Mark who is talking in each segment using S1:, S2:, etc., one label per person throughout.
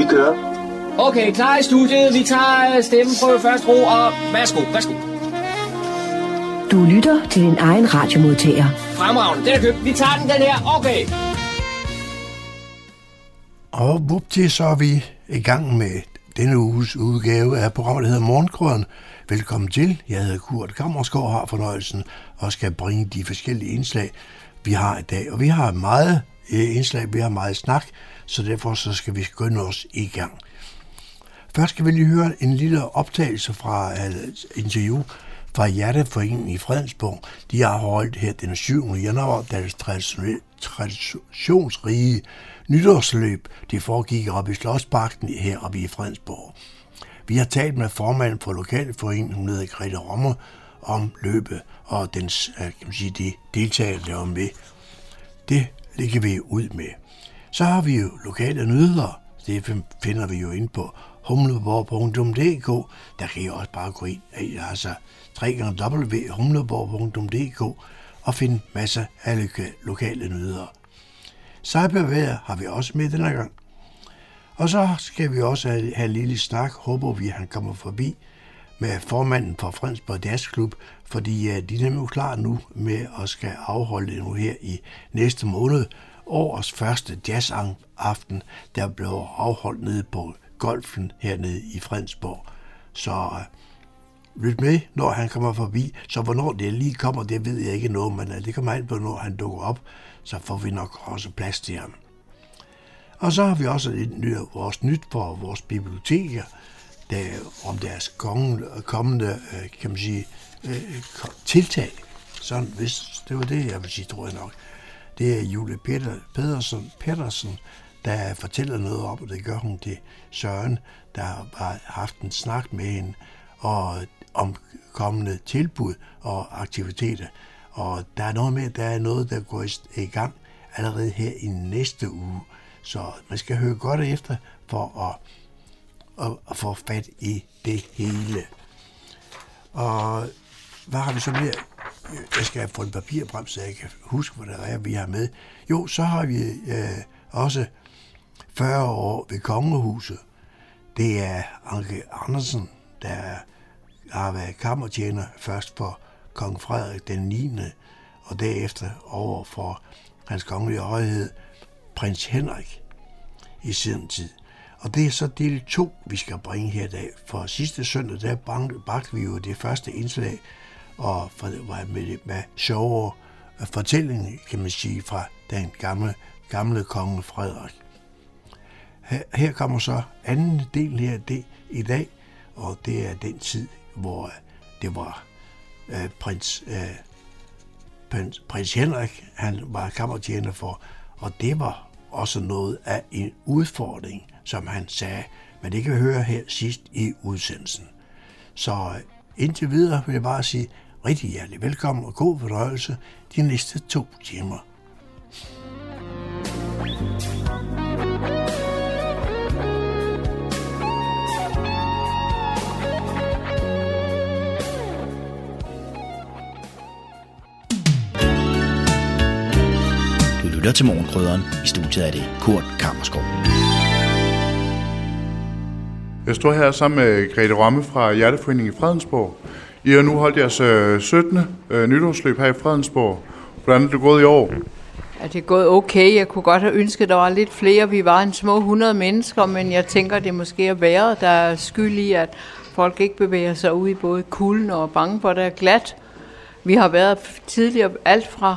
S1: Vi kører.
S2: Okay, klar i studiet. Vi tager stemmeprøve først ro, og værsgo, værsgo.
S3: Du lytter til din egen radiomodtager.
S2: Fremragende, den er købt. Vi tager den, den her. Okay.
S4: Og vupti, så er vi i gang med denne uges udgave af programmet, der hedder Morgenkrøden. Velkommen til. Jeg hedder Kurt Kammersgaard og har fornøjelsen og skal bringe de forskellige indslag, vi har i dag. Og vi har meget øh, indslag, vi har meget snak, så derfor så skal vi skynde os i gang. Først skal vi lige høre en lille optagelse fra et interview fra Hjerteforeningen i Fredensborg. De har holdt her den 7. januar deres traditionsrige nytårsløb. Det foregik op i Slottsparken her oppe i Fredensborg. Vi har talt med formanden for Lokalforeningen, hun hedder Grete Rommer, om løbet og dens, øh, kan man sige, de deltagere, der var med. Det ligger vi ud med. Så har vi jo lokale nyheder. Det finder vi jo ind på humleborg.dk. Der kan I også bare gå ind, altså www.humleborg.dk og finde masser af lokale nyheder. Cyberværet har vi også med denne gang. Og så skal vi også have, have en lille snak, håber vi, at han kommer forbi med formanden for Fredensborg Jazzklub, fordi øh, de er nemlig klar nu med at skal afholde det nu her i næste måned. Årets første jazzaften, der blev afholdt nede på golfen hernede i Fredensborg. Så uh, lyt med, når han kommer forbi. Så hvornår det lige kommer, det ved jeg ikke noget, men øh, det kommer an på, når han dukker op, så får vi nok også plads til ham. Og så har vi også et, nyt, vores nyt for vores biblioteker, der, om deres kommende, øh, kan man sige, tiltag. Sådan, hvis det var det, jeg vil sige, tror jeg nok. Det er Julie Peter, Pedersen, Pedersen, der fortæller noget om, og det gør hun til Søren, der har haft en snak med hende, og om kommende tilbud og aktiviteter. Og der er noget med, der er noget, der går i gang allerede her i næste uge. Så man skal høre godt efter for at, at, at få fat i det hele. Og hvad har vi så mere? Jeg skal få en papir frem, så jeg kan huske, hvad der er, vi har med. Jo, så har vi øh, også 40 år ved Kongehuset. Det er Anke Andersen, der har været kammertjener først for kong Frederik den 9. og derefter over for hans kongelige højhed, prins Henrik, i sin tid. Og det er så del 2, vi skal bringe her i dag. For sidste søndag, der bragte vi jo det første indslag, og var med, med sjovere fortælling, kan man sige, fra den gamle, gamle konge Frederik. Her, her kommer så anden del her det, i dag, og det er den tid, hvor øh, det var øh, prins, øh, prins, prins Henrik, han var kammertjener for, og det var også noget af en udfordring, som han sagde, men det kan vi høre her sidst i udsendelsen. Så øh, indtil videre vil jeg bare sige rigtig hjertelig velkommen og god fornøjelse de næste to timer.
S5: lytter til Morgenkrydderen. I studiet er det Kurt Kammerskov.
S6: Jeg står her sammen med Grete Romme fra Hjerteforeningen i Fredensborg. I har nu holdt jeres øh, 17. Øh, nytårsløb her i Fredensborg. Hvordan er det gået i år?
S7: Ja, det er gået okay. Jeg kunne godt have ønsket, at der var lidt flere. Vi var en små 100 mennesker, men jeg tænker, det måske er været, der er skyld i, at folk ikke bevæger sig ud i både kulden og bange for, at det er glat. Vi har været tidligere alt fra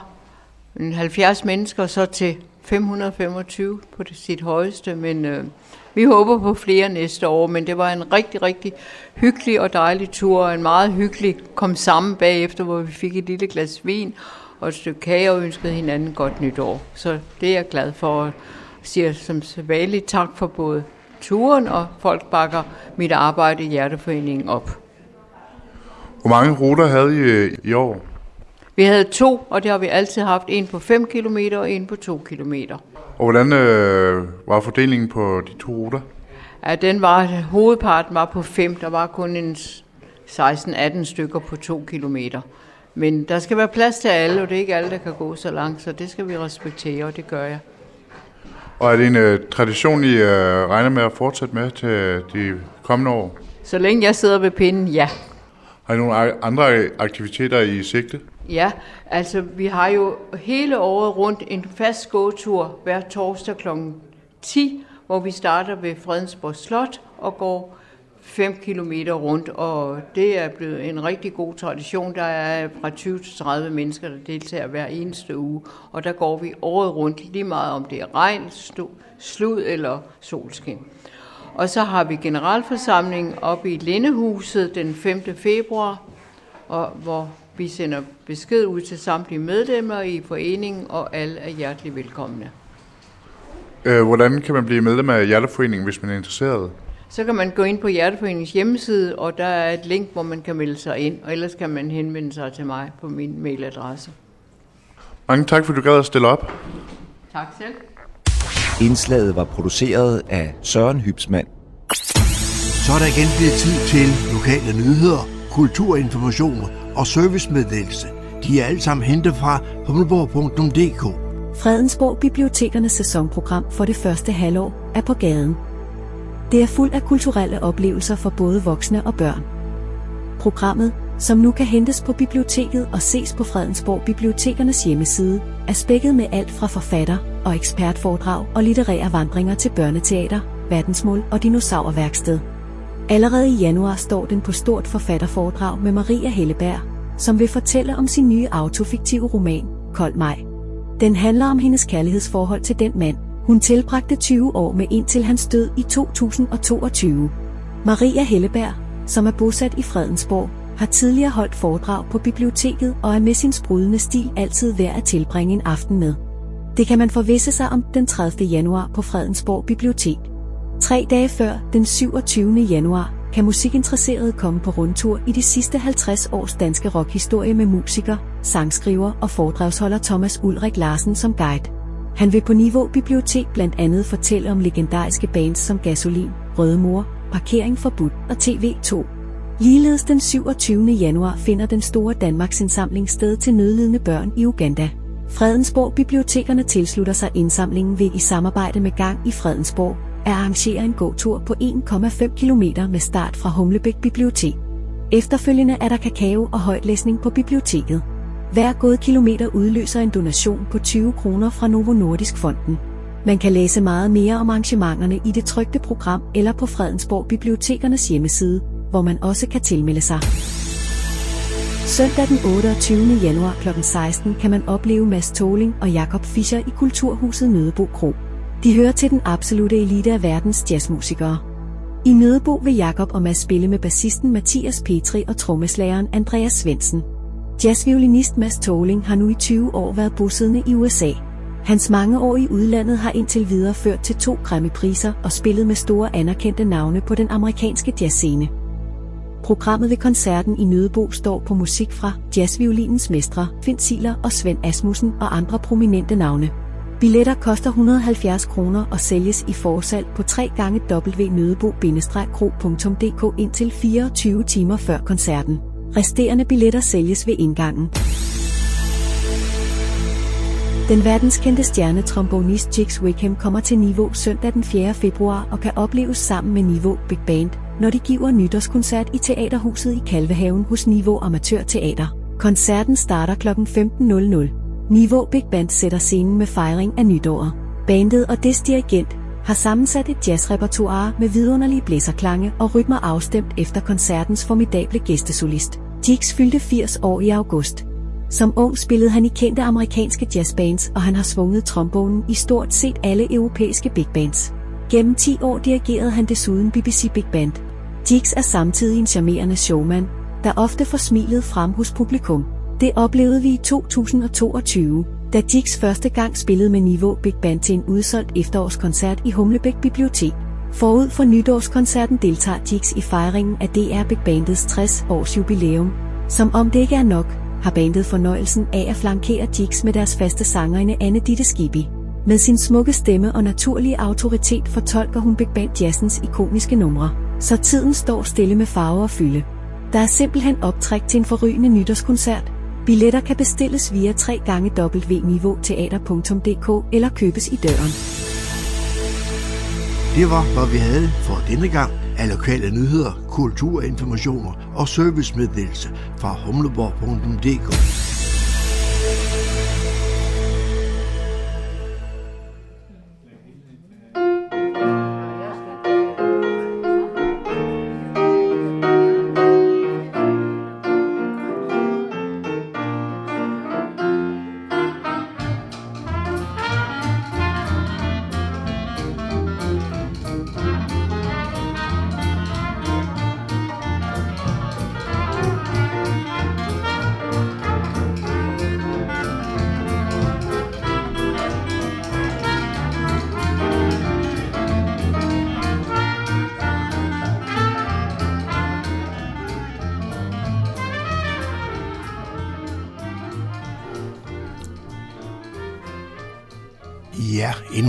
S7: 70 mennesker så til 525 på det, sit højeste, men øh, vi håber på flere næste år, men det var en rigtig, rigtig hyggelig og dejlig tur, og en meget hyggelig kom sammen bagefter, hvor vi fik et lille glas vin og et stykke kage og ønskede hinanden godt nytår. Så det er jeg glad for, og siger som sædvanligt tak for både turen, og folk bakker mit arbejde i Hjerteforeningen op.
S6: Hvor mange ruter havde I øh, i år?
S7: Vi havde to, og det har vi altid haft. En på 5 km og en på 2 km.
S6: Og hvordan øh, var fordelingen på de to ruter?
S7: Ja, den var, hovedparten var på 5. Der var kun en 16-18 stykker på 2 km. Men der skal være plads til alle, og det er ikke alle, der kan gå så langt, så det skal vi respektere, og det gør jeg.
S6: Og er det en uh, tradition, I uh, regner med at fortsætte med til de kommende år?
S7: Så længe jeg sidder ved pinden, ja.
S6: Har I nogle andre aktiviteter i sigte?
S7: Ja, altså vi har jo hele året rundt en fast gåtur hver torsdag kl. 10, hvor vi starter ved Fredensborg Slot og går 5 km rundt, og det er blevet en rigtig god tradition. Der er fra 20 til 30 mennesker, der deltager hver eneste uge, og der går vi året rundt lige meget, om det er regn, slud eller solskin. Og så har vi generalforsamling oppe i Lindehuset den 5. februar, og hvor vi sender besked ud til samtlige medlemmer i foreningen, og alle er hjertelig velkomne.
S6: Øh, hvordan kan man blive medlem af Hjerteforeningen, hvis man er interesseret?
S7: Så kan man gå ind på Hjerteforeningens hjemmeside, og der er et link, hvor man kan melde sig ind, og ellers kan man henvende sig til mig på min mailadresse.
S6: Mange tak, for du gad at stille op.
S7: Tak selv.
S5: Indslaget var produceret af Søren Hybsmand.
S4: Så er der igen blevet tid til lokale nyheder, kulturinformationer og servicemeddelelse. De er alle sammen hentet fra humleborg.dk.
S1: Fredensborg Bibliotekernes sæsonprogram for det første halvår er på gaden. Det er fuld af kulturelle oplevelser for både voksne og børn. Programmet, som nu kan hentes på biblioteket og ses på Fredensborg Bibliotekernes hjemmeside, er spækket med alt fra forfatter og ekspertforedrag og litterære vandringer til børneteater, verdensmål og dinosaurværksted. Allerede i januar står den på stort forfatterforedrag med Maria Helleberg, som vil fortælle om sin nye autofiktive roman, Kold Maj. Den handler om hendes kærlighedsforhold til den mand, hun tilbragte 20 år med indtil hans død i 2022. Maria Helleberg, som er bosat i Fredensborg, har tidligere holdt foredrag på biblioteket og er med sin sprudende stil altid værd at tilbringe en aften med. Det kan man forvisse sig om den 30. januar på Fredensborg Bibliotek. Tre dage før, den 27. januar, kan musikinteresserede komme på rundtur i de sidste 50 års danske rockhistorie med musiker, sangskriver og foredragsholder Thomas Ulrik Larsen som guide. Han vil på Niveau Bibliotek blandt andet fortælle om legendariske bands som Gasolin, Røde Mor, Parkering Forbudt og TV2. Ligeledes den 27. januar finder den store Danmarks indsamling sted til nødlidende børn i Uganda. Fredensborg Bibliotekerne tilslutter sig indsamlingen ved i samarbejde med Gang i Fredensborg at arrangere en gåtur på 1,5 km med start fra Humlebæk Bibliotek. Efterfølgende er der kakao og højtlæsning på biblioteket. Hver gået kilometer udløser en donation på 20 kroner fra Novo Nordisk Fonden. Man kan læse meget mere om arrangementerne i det trygte program eller på Fredensborg Bibliotekernes hjemmeside, hvor man også kan tilmelde sig. Søndag den 28. januar kl. 16 kan man opleve Mads Tåling og Jakob Fischer i Kulturhuset Nødebo Kro. De hører til den absolute elite af verdens jazzmusikere. I Nødebo vil Jakob og Mads spille med bassisten Mathias Petri og trommeslageren Andreas Svensen. Jazzviolinist Mads Tåling har nu i 20 år været bosiddende i USA. Hans mange år i udlandet har indtil videre ført til to Grammy-priser og spillet med store anerkendte navne på den amerikanske jazzscene. Programmet ved koncerten i Nødebo står på musik fra jazzviolinens mestre, Finn Siler og Svend Asmussen og andre prominente navne. Billetter koster 170 kroner og sælges i forsalg på 3 gange www.nødebo-kro.dk indtil 24 timer før koncerten. Resterende billetter sælges ved indgangen. Den verdenskendte stjernetrombonist Jix Wickham kommer til Niveau søndag den 4. februar og kan opleves sammen med Niveau Big Band, når de giver nytårskoncert i Teaterhuset i Kalvehaven hos Niveau Amatørteater. Koncerten starter kl. 15.00. Niveau Big Band sætter scenen med fejring af nytåret. Bandet og des dirigent har sammensat et jazzrepertoire med vidunderlige blæserklange og rytmer afstemt efter koncertens formidable gæstesolist. Dix fyldte 80 år i august. Som ung spillede han i kendte amerikanske jazzbands, og han har svunget trombonen i stort set alle europæiske big bands. Gennem 10 år dirigerede han desuden BBC Big Band. Dix er samtidig en charmerende showman, der ofte får smilet frem hos publikum. Det oplevede vi i 2022, da Dix første gang spillede med Niveau Big Band til en udsolgt efterårskoncert i Humlebæk Bibliotek. Forud for nytårskoncerten deltager Dix i fejringen af DR Big Bandets 60 års jubilæum. Som om det ikke er nok, har bandet fornøjelsen af at flankere Dix med deres faste sangerinde Anne Ditte Skibby. Med sin smukke stemme og naturlige autoritet fortolker hun Big Band Jazzens ikoniske numre, så tiden står stille med farver og fylde. Der er simpelthen optræk til en forrygende nytårskoncert. Billetter kan bestilles via 3 gange eller købes i døren.
S4: Det var, hvad vi havde for denne gang af lokale nyheder, kulturinformationer og servicemeddelelse fra humleborg.dk.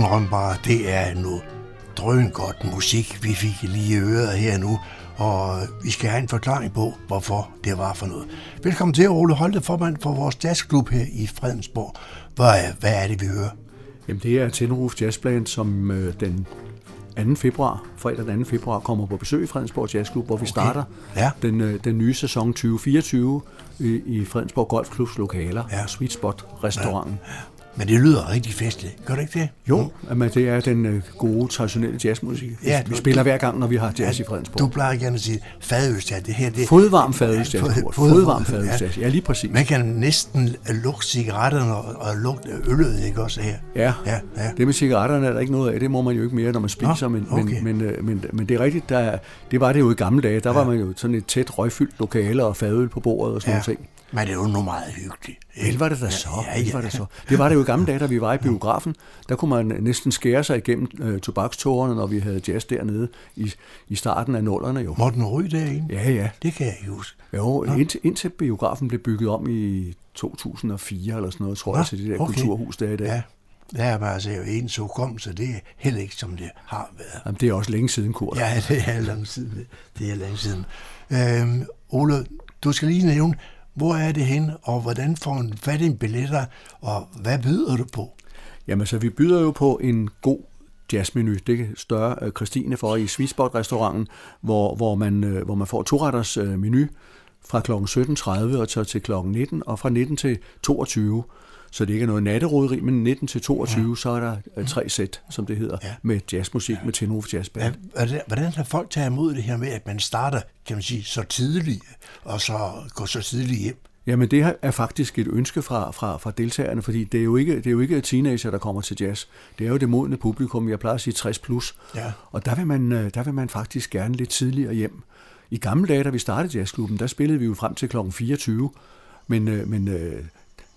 S4: Ja, indrøm bare, det er noget drøn godt musik, vi fik lige øret her nu, og vi skal have en forklaring på, hvorfor det var for noget. Velkommen til, Ole Holte, formand for vores jazzklub her i Fredensborg. Hvad er, hvad er det, vi hører?
S8: Jamen det er Tenerife Jazz Band, som øh, den 2. februar, fredag den 2. februar, kommer på besøg i Fredensborg Jazzklub, hvor vi
S4: Okay.
S8: starter
S4: Ja.
S8: den, øh, den nye sæson 2024 i, i Fredensborg Golfklubs lokaler,
S4: ja.
S8: Sweet Spot restauranten. Ja.
S4: Men det lyder rigtig festligt. Gør det ikke det?
S8: Jo, men det er den øh, gode, traditionelle jazzmusik. Vi,
S4: Ja,
S8: ja,
S4: du-
S8: vi spiller hver gang, når vi har jazz i Fredensborg.
S4: Du plejer gerne at sige fadøst, ja. Det her, det
S8: Fodvarm fadøst
S4: Ja,
S8: jazz.
S4: fod- fod-
S8: Fodvarm
S4: fod-
S8: fadøst jazz. Ja, lige præcis.
S4: Man kan næsten lugte cigaretterne og, og lugte øllet, ikke også her?
S8: Ja,
S4: Ja, ja.
S8: det med cigaretterne er der ikke noget af. Det må man jo ikke mere, når man spiser.
S4: Nå,
S8: men,
S4: okay.
S8: men, men, øh, men, men det er rigtigt, der, det var det jo i gamle dage. Der ja. var man jo sådan et tæt røgfyldt lokale og fadøl på bordet og sådan
S4: Ja.
S8: noget ting.
S4: Men det er jo nu meget hyggeligt.
S8: Vel var det da så.
S4: Ja,
S8: Vel
S4: ja,
S8: var det så. Det var det jo i gamle dage, da vi var i biografen. Der kunne man næsten skære sig igennem øh, tobakstårerne, når vi havde jazz dernede i, i starten af nullerne jo.
S4: Morten Ryg derinde?
S8: Ja, ja.
S4: Det kan jeg huske.
S8: Jo, indtil, indtil biografen blev bygget om i 2004 eller sådan noget, tror
S4: Nå,
S8: jeg, til det der
S4: okay.
S8: kulturhus der i dag.
S4: Ja, der er bare altså jo en så kom, så det er heller ikke, som det har været.
S8: Jamen, det er også længe siden, Kurt.
S4: Ja, det er lang siden. Det er lang siden. Øhm, Ole, du skal lige nævne, hvor er det hen, og hvordan får man fat i billetter, og hvad byder du på?
S8: Jamen, så vi byder jo på en god jazzmenu. Det større øh, Christine for i Swissbot restauranten hvor, hvor, man, øh, hvor man får to retters øh, menu fra kl. 17.30 og til kl. 19, og fra 19 til 22. Så det ikke er noget natteroderi, men 19 til 22, ja. så er der øh, tre sæt, som det hedder,
S4: Ja.
S8: ja. med jazzmusik, ja. med Tenerife Jazz Band.
S4: Hvad- Hvordan, har folk taget imod det her med, at man starter, kan man sige, så tidligt, og så går så tidligt hjem?
S8: Jamen det er faktisk et ønske fra, fra, fra deltagerne, fordi det er, jo ikke, det er jo ikke teenager, der kommer til jazz. Det er jo det modne publikum, jeg plejer at sige 60 plus.
S4: Ja.
S8: Og der vil, man, øh, der vil man faktisk gerne lidt tidligere hjem. I gamle dage, da vi startede jazzklubben, der spillede vi jo frem til kl. 24. Men, øh, men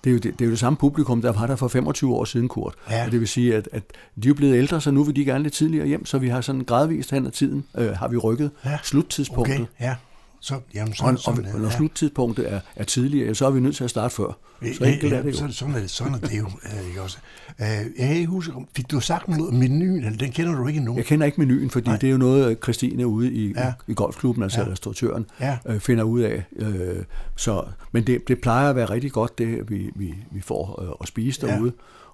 S8: det er, jo det, det er jo det samme publikum, der var der for 25 år siden, Kurt.
S4: Ja.
S8: Og det vil sige, at, at de er blevet ældre, så nu vil de gerne lidt tidligere hjem, så vi har sådan gradvist hen ad tiden, øh, har vi rykket
S4: ja.
S8: sluttidspunktet.
S4: Okay, ja. Så, jamen,
S8: Og,
S4: sådan,
S8: og,
S4: sådan,
S8: og når sluttidspunktet er, er tidligere, så er vi nødt til at starte før. Så
S4: Ja,
S8: enkelt
S4: ja,
S8: er det jo.
S4: Sådan, sådan, er det, sådan er det jo, ikke også? Øh, jeg kan ikke huske, om- fik du sagt noget om menuen, eller den kender du ikke endnu?
S8: Jeg kender ikke menuen, fordi
S4: Nej.
S8: Det er jo noget, Christine ude i,
S4: Ja.
S8: ja. i golfklubben, altså
S4: Ja.
S8: ja. restauratøren,
S4: Ja.
S8: øh, finder ud af. Øh, så, men det, det plejer at være rigtig godt, det vi, vi, vi får øh, at spise
S4: Ja.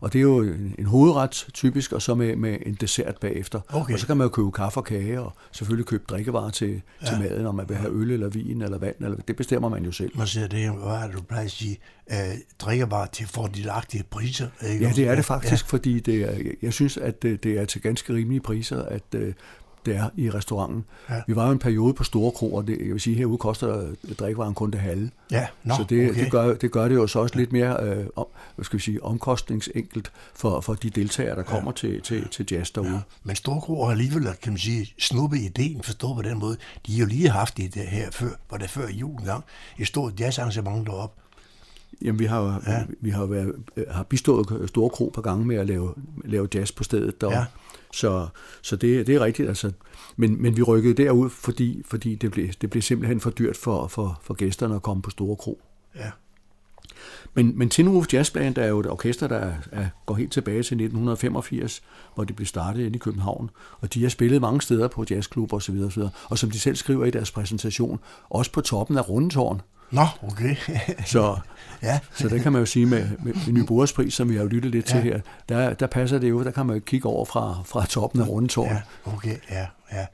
S8: Og det er jo en, en hovedret typisk, og så med, med en dessert bagefter.
S4: Okay.
S8: Og så kan man jo købe kaffe og kage, og selvfølgelig købe drikkevarer til, ja. til maden, om man vil have øl eller vin eller vand, eller, det bestemmer man jo selv.
S4: Man siger det, hvad er det, du plejer at sige, øh, drikkevarer til fordelagtige priser. Ikke
S8: Ja, det er det faktisk, ja. fordi det er, jeg synes, at det, det er til ganske rimelige priser, at øh, det er i restauranten.
S4: Ja.
S8: Ja. Vi var jo en periode på store kroer, det, jeg vil sige, herude koster drikkevaren kun det halve.
S4: Ja, nå,
S8: så det,
S4: okay.
S8: det, gør, det gør det jo så også lidt mere øh, om, hvad skal vi sige, omkostningsenkelt for, for de deltagere, der kommer til, til, til jazz derude. Ja.
S4: Men Storkro har alligevel, kan man sige, snuppet ideen, forstået på den måde. De har jo lige haft det der her før, var det før jul en gang, et stort jazzarrangement deroppe.
S8: Jamen, vi har,
S4: Ja.
S8: vi har, været, øh, har bistået Store Kro på gange med at lave, lave jazz på stedet. Der.
S4: Ja.
S8: Så, så det, det er rigtigt. Altså. Men, men vi rykkede derud, fordi, fordi det, blev, det blev simpelthen for dyrt for, for, for gæsterne at komme på Store Kro.
S4: Ja.
S8: Men, men Tinroof Jazz Band er jo et orkester, der er, går helt tilbage til 1985, hvor det blev startet inde i København. Og de har spillet mange steder på jazzklubber osv. Og, og som de selv skriver i deres præsentation, også på toppen af Rundetårn.
S4: Nå, okay.
S8: Så,
S4: ja.
S8: så der kan man jo sige med, med, med Nyborgs pris, som vi har jo lyttet lidt ja. til her, der, der passer det jo, der kan man jo kigge over fra, fra toppen af rundetårn.
S4: Ja, okay, ja, ja.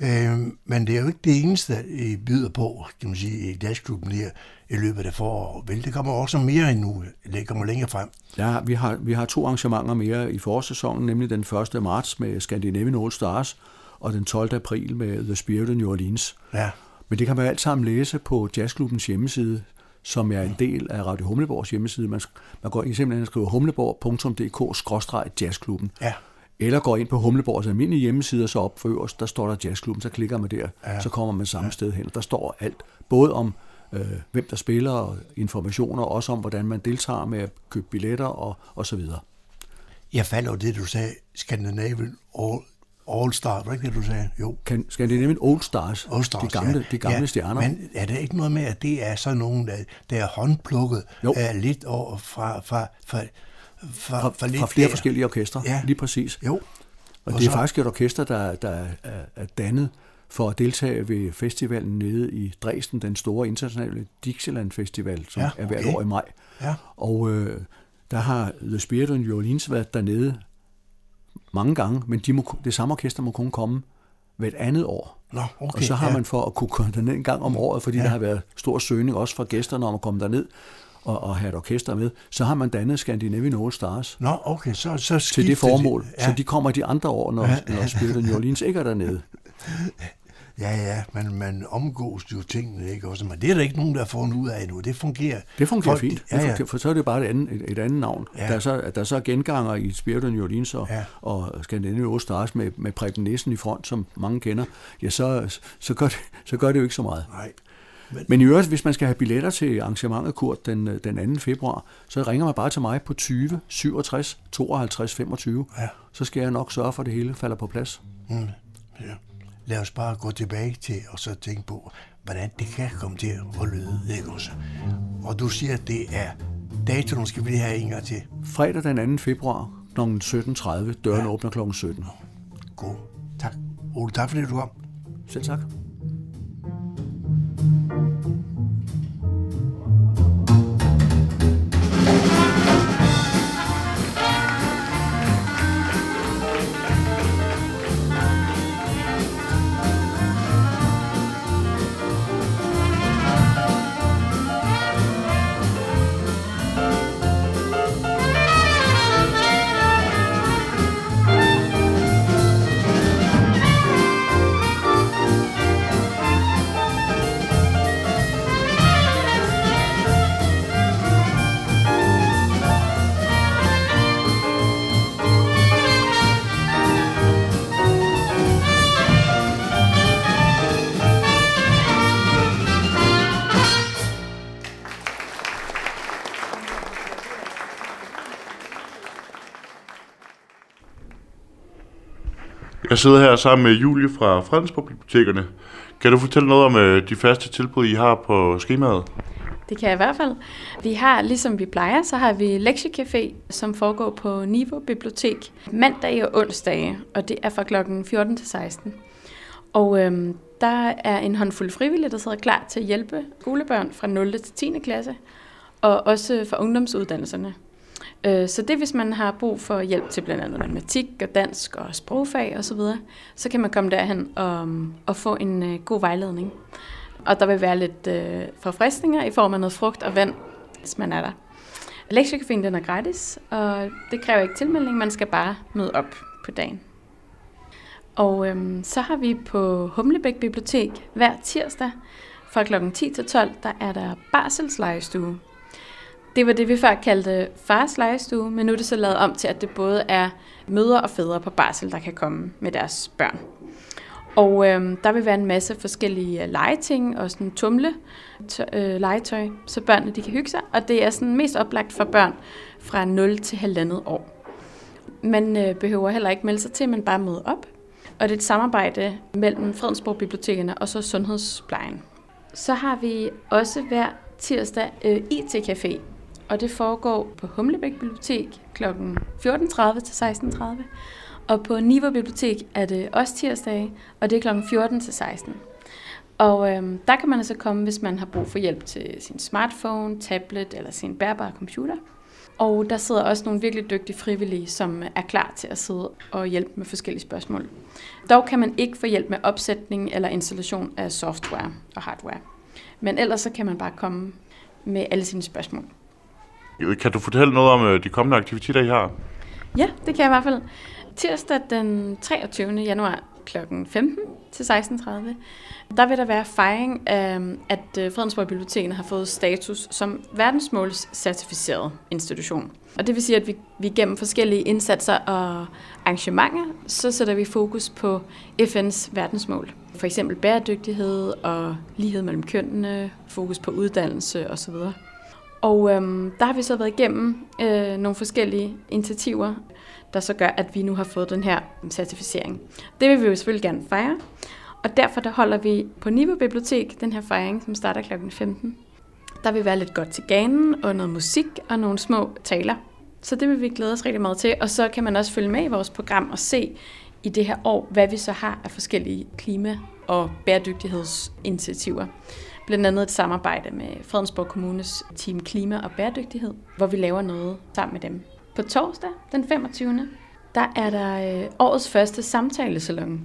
S4: Øh, men det er jo ikke det eneste, I byder på, kan man sige, i dagsklubben her i løbet af foråret. Vel, det kommer også mere endnu, det kommer længere frem.
S8: Ja, vi har, vi har to arrangementer mere i forårssæsonen, nemlig den 1. marts med Scandinavian All Stars, og den 12. april med The Spirit of New Orleans.
S4: Ja.
S8: Men det kan man alt sammen læse på Jazzklubbens hjemmeside, som er en del af Radio Humleborgs hjemmeside. Man, man går simpelthen og skriver humleborg.dk-jazzklubben.
S4: Ja.
S8: Eller går ind på Humleborgs almindelige hjemmeside, og så op for øverst, der står der Jazzklubben, så klikker man der, ja. så kommer man samme ja. sted hen. Der står alt, både om øh, hvem der spiller, og informationer, og også om, hvordan man deltager med at købe billetter og, og så videre.
S4: Jeg falder over det, du sagde, Scandinavian All, All Star, var ikke det, du sagde? Jo.
S8: Kan, Scandinavian All Stars,
S4: All Stars
S8: de gamle,
S4: ja.
S8: de gamle
S4: ja.
S8: stjerner.
S4: Men er det ikke noget med, at det er sådan nogen, der, der er håndplukket
S8: Jo.
S4: er lidt over fra, fra, fra, fra,
S8: fra,
S4: fra, lidt
S8: fra flere
S4: der?
S8: forskellige orkestre,
S4: Ja.
S8: lige præcis.
S4: Jo.
S8: Og,
S4: Og
S8: det er
S4: så-
S8: faktisk et orkester, der, der er, er dannet for at deltage ved festivalen nede i Dresden, den store internationale Dixieland Festival, som
S4: Ja,
S8: er hvert
S4: okay.
S8: år i maj.
S4: Ja.
S8: Og øh, der har The Spirit of New Orleans været dernede mange gange, men de må, det samme orkester må kun komme hvert andet år.
S4: Nå, okay,
S8: og så har
S4: ja.
S8: man for at kunne komme derned en gang om året, fordi
S4: Ja.
S8: der har været stor søgning også fra gæsterne om at komme derned og, og have et orkester med, så har man dannet Scandinavian All Stars
S4: Nå, okay, så, så
S8: til det formål.
S4: De,
S8: Ja. Så de kommer de andre år, når,
S4: Ja.
S8: når Spirit New Orleans ikke er dernede.
S4: Ja, ja, men man omgås jo tingene, ikke også? Men det er der ikke nogen, der har fundet ud af endnu. Det fungerer.
S8: Det fungerer
S4: Folk-
S8: fint,
S4: Ja,
S8: det
S4: ja.
S8: fungerer, for så er det bare et andet, et, et andet navn.
S4: Ja.
S8: Der, er så, der er så genganger i Spirit of New Orleans og,
S4: Ja.
S8: og Scandinavian Stars med, med Preben Nissen i front, som mange kender, ja, så, så, gør det, så gør det jo ikke så meget.
S4: Nej.
S8: Men i øvrigt, hvis man skal have billetter til arrangementet, Kurt, den, den 2. februar, så ringer man bare til mig på 20 67 52 25.
S4: Ja.
S8: Så skal jeg nok sørge for, at det hele falder på plads.
S4: Mm, ja. Lad os bare gå tilbage til og så tænke på, hvordan det kan komme til at lyde, ikke også? Og du siger, at det er datoen, skal vi lige have en gang til.
S8: Fredag den 2. februar kl. 17.30. Døren ja. åbner kl. 17.
S4: God. Tak. Ole, tak fordi du kom.
S8: Selv tak.
S6: Jeg sidder her sammen med Julie fra Fredensborg Bibliotekerne. Kan du fortælle noget om øh, de faste tilbud, I har på skemaet?
S9: Det kan jeg i hvert fald. Vi har, ligesom vi plejer, så har vi lektiecafé, som foregår på Niveau Bibliotek mandag og onsdage, og det er fra klokken 14 til 16. Og øhm, der er en håndfuld frivillige, der sidder klar til at hjælpe skolebørn fra 0. til 10. klasse, og også fra ungdomsuddannelserne. Øh, Så det hvis man har brug for hjælp til blandt andet matematik og dansk og sprogfag osv., så, så kan man komme derhen og, og få en øh, god vejledning. Og der vil være lidt øh, forfriskninger i form af noget frugt og vand, hvis man er der. Lektiecaféen den er gratis, og det kræver ikke tilmelding, man skal bare møde op på dagen. Og øhm, så har vi på Humlebæk Bibliotek hver tirsdag fra kl. 10 til 12, der er der barselslegestue. Det var det, vi før kaldte fars legestue, men nu er det så lavet om til, at det både er mødre og fædre på barsel, der kan komme med deres børn. Og øh, der vil være en masse forskellige øh, legeting og sådan tumle tø- øh, legetøj, så børnene de kan hygge sig. Og det er sådan mest oplagt for børn fra 0 til halvandet år. Man øh, behøver heller ikke melde sig til, men bare møde op. Og det er et samarbejde mellem Fredensborg Bibliotekerne og så Sundhedsplejen. Så har vi også hver tirsdag øh, IT-café, og det foregår på Humlebæk Bibliotek kl. 14.30 til 16.30. Og på Niveau Bibliotek er det også tirsdage, og det er kl. 14 til 16. Og øhm, der kan man altså komme, hvis man har brug for hjælp til sin smartphone, tablet eller sin bærbare computer. Og der sidder også nogle virkelig dygtige frivillige, som er klar til at sidde og hjælpe med forskellige spørgsmål. Dog kan man ikke få hjælp med opsætning eller installation af software og hardware. Men ellers så kan man bare komme med alle sine spørgsmål.
S6: Kan du fortælle noget om øh, de kommende aktiviteter, I har?
S9: Ja, det kan jeg i hvert fald. Tirsdag den 23. januar kl. 15 til 16.30, der vil der være fejring af, at øh, Fredensborg Biblioteket har fået status som verdensmålscertificeret institution. Og det vil sige, at vi, vi gennem forskellige indsatser og arrangementer, så sætter vi fokus på FN's verdensmål. For eksempel bæredygtighed og lighed mellem kønnene, fokus på uddannelse osv. Og øhm, der har vi så været igennem øh, nogle forskellige initiativer, der så gør, at vi nu har fået den her certificering. Det vil vi jo selvfølgelig gerne fejre, og derfor der holder vi på Niveau Bibliotek den her fejring, som starter kl. 15. Der vil være lidt godt til ganen, og noget musik og nogle små taler. Så det vil vi glæde os rigtig meget til, og så kan man også følge med i vores program og se i det her år, hvad vi så har af forskellige klima- og bæredygtighedsinitiativer. Blandt andet et samarbejde med Fredensborg Kommunes Team Klima og Bæredygtighed, hvor vi laver noget sammen med dem. På torsdag den 25. der er der øh, årets første samtalesalon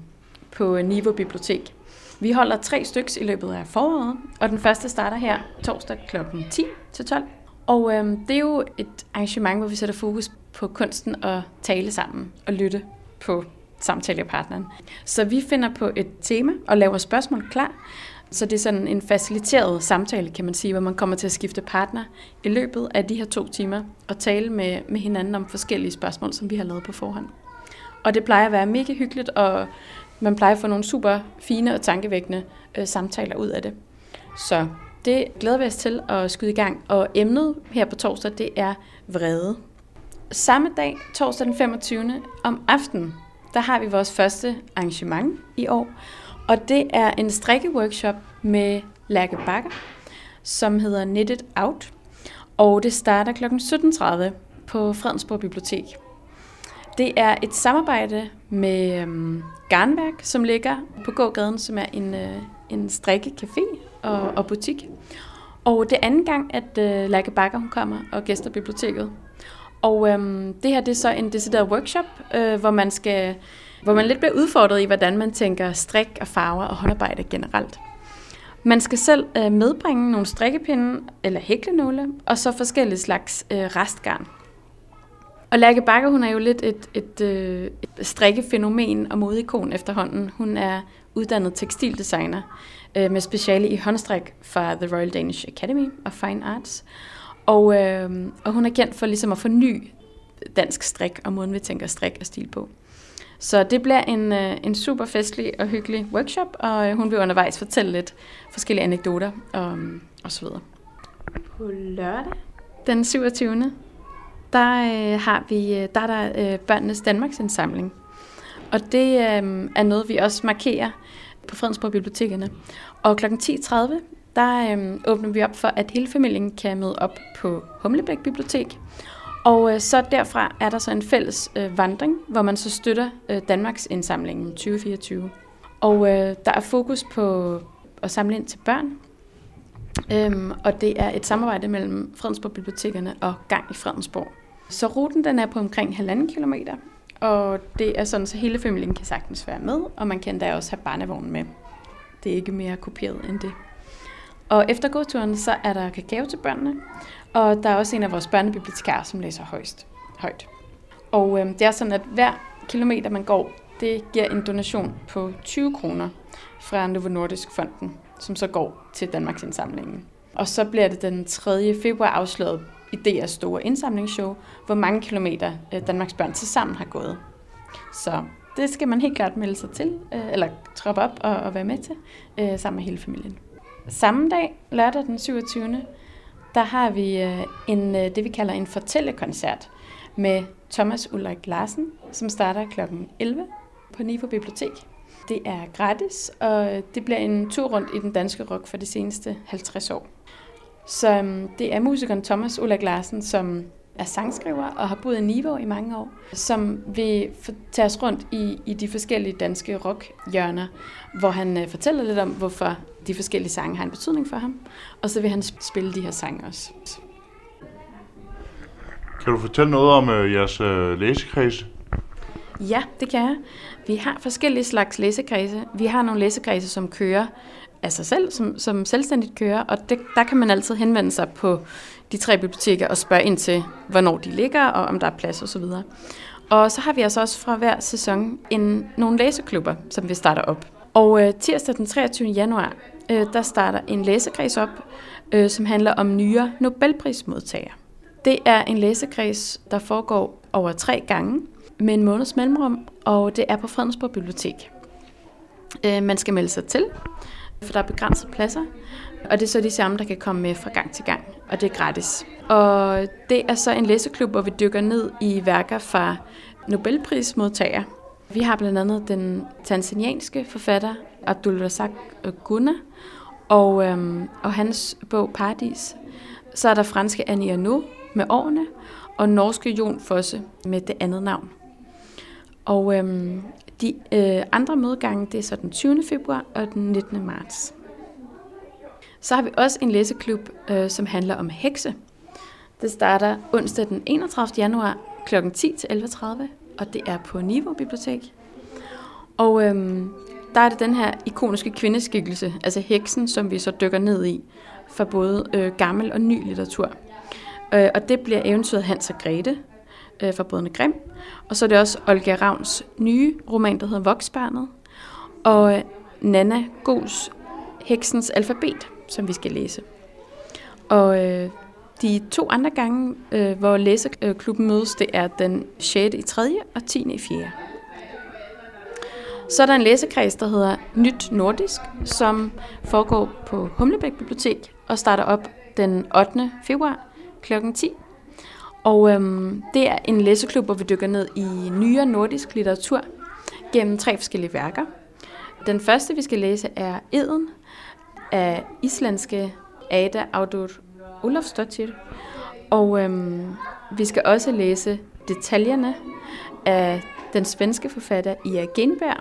S9: på øh, Niveau Bibliotek. Vi holder tre stykker i løbet af foråret, og den første starter her torsdag kl. 10 til 12. Og øhm, det er jo et arrangement, hvor vi sætter fokus på kunsten at tale sammen og lytte på samtalepartneren. Så vi finder på et tema og laver spørgsmål klar, så det er sådan en faciliteret samtale, kan man sige, hvor man kommer til at skifte partner i løbet af de her to timer og tale med, med hinanden om forskellige spørgsmål, som vi har lavet på forhånd. Og det plejer at være mega hyggeligt, og man plejer at få nogle super fine og tankevækkende øh, samtaler ud af det. Så det glæder vi os til at skyde i gang. Og emnet her på torsdag, det er vrede. Samme dag, torsdag den 25. om aftenen, der har vi vores første arrangement i år, og det er en strikkeworkshop med Lærke Bakker, som hedder Knitted Out. Og det starter kl. 17.30 på Fredensborg Bibliotek. Det er et samarbejde med øhm, Garnværk, som ligger på gågaden, som er en, øh, en strikkecafé og, og butik. Og det er anden gang, at øh, Lærke Bakker hun kommer og gæster biblioteket. Og øhm, det her det er så en decideret workshop, øh, hvor man skal hvor man lidt bliver udfordret i, hvordan man tænker strik og farver og håndarbejde generelt. Man skal selv øh, medbringe nogle strikkepinde eller hæklenåle, og så forskellige slags øh, restgarn. Og Lærke Bakker, hun er jo lidt et, et, øh, et strikkefænomen og modikon efterhånden. Hun er uddannet tekstildesigner øh, med speciale i håndstrik fra The Royal Danish Academy of Fine Arts. Og, øh, og hun er kendt for ligesom at forny dansk strik og måden, vi tænker strik og stil på. Så det bliver en, øh, en super festlig og hyggelig workshop, og øh, hun vil undervejs fortælle lidt forskellige anekdoter og, og så videre. På lørdag, den 27. Der øh, har vi der er der øh, børnenes Danmarks indsamling. Og det øh, er noget, vi også markerer på Fredensborg Bibliotekerne. Og kl. 10.30, der øh, åbner vi op for, at hele familien kan møde op på Humlebæk Bibliotek og øh, så derfra er der så en fælles øh, vandring, hvor man så støtter øh, Danmarks indsamlingen 2024. Og øh, der er fokus på at samle ind til børn, øhm, og det er et samarbejde mellem Fredensborg Bibliotekerne og Gang i Fredensborg. Så ruten den er på omkring halvanden kilometer, og det er sådan, så hele familien kan sagtens være med, og man kan da også have barnevognen med. Det er ikke mere kopieret end det. Og efter gåturen, så er der kakao til børnene, og der er også en af vores børnebibliotekarer, som læser højst, højt. Og øh, det er sådan, at hver kilometer, man går, det giver en donation på 20 kroner fra Novo Nordisk Fonden, som så går til Danmarks indsamlingen. Og så bliver det den 3. februar afsløret i DR's store indsamlingsshow, hvor mange kilometer øh, Danmarks børn til sammen har gået. Så det skal man helt klart melde sig til, øh, eller troppe op og, og være med til, øh, sammen med hele familien. Samme dag, lørdag den 27 der har vi øh, en, øh, det, vi kalder en fortællekoncert med Thomas Ulrik Larsen, som starter kl. 11 på Niveau Bibliotek. Det er gratis, og øh, det bliver en tur rundt i den danske rock for de seneste 50 år. Så øhm, det er musikeren Thomas Ulrik Larsen, som er sangskriver og har boet i Niveau i mange år, som vil tage os rundt i, i de forskellige danske rockhjørner, hvor han øh, fortæller lidt om, hvorfor de forskellige sange har en betydning for ham, og så vil han spille de her sange også.
S6: Kan du fortælle noget om øh, jeres øh, læsekreds?
S9: Ja, det kan jeg. Vi har forskellige slags læsekredse. Vi har nogle læsekredse, som kører af sig selv, som, som selvstændigt kører, og det, der kan man altid henvende sig på de tre biblioteker og spørge ind til, hvornår de ligger, og om der er plads osv. Og så har vi altså også fra hver sæson en, nogle læseklubber, som vi starter op. Og øh, tirsdag den 23. januar, øh, der starter en læsekreds op, øh, som handler om nyere Nobelprismodtagere. Det er en læsekreds, der foregår over tre gange med en måneds mellemrum, og det er på Fredensborg Bibliotek. Øh, man skal melde sig til, for der er begrænset pladser, og det er så de samme, der kan komme med fra gang til gang, og det er gratis. Og det er så en læseklub, hvor vi dykker ned i værker fra Nobelprismodtagere. Vi har blandt andet den tanzanianske forfatter Abdul Razak Guna, og, øhm, og hans bog Paradis. Så er der franske Annie Arnaud med årene, og norske Jon Fosse med det andet navn. Og øhm, de øh, andre mødegange, det er så den 20. februar og den 19. marts. Så har vi også en læseklub, øh, som handler om hekse. Det starter onsdag den 31. januar kl. 10 til 11.30, og det er på Niveau Bibliotek. Og øhm, der er det den her ikoniske kvindeskikkelse, altså heksen, som vi så dykker ned i, for både øh, gammel og ny litteratur. Øh, og det bliver eventyret Hans og Grete øh, fra Brødrene Grimm. Og så er det også Olga Ravns nye roman, der hedder Voksbarnet. Og øh, Nana Gols Heksens Alfabet, som vi skal læse. Og øh, de to andre gange, øh, hvor læseklubben mødes, det er den 6. i 3. og 10. i 4. Så er der en læsekreds, der hedder Nyt Nordisk, som foregår på Humlebæk Bibliotek og starter op den 8. februar kl. 10. Og øhm, det er en læseklub, hvor vi dykker ned i nyere nordisk litteratur gennem tre forskellige værker. Den første, vi skal læse, er Eden af islandske Ada Audur Ulofsdottir. Og øhm, vi skal også læse Detaljerne af den svenske forfatter Ia Genberg.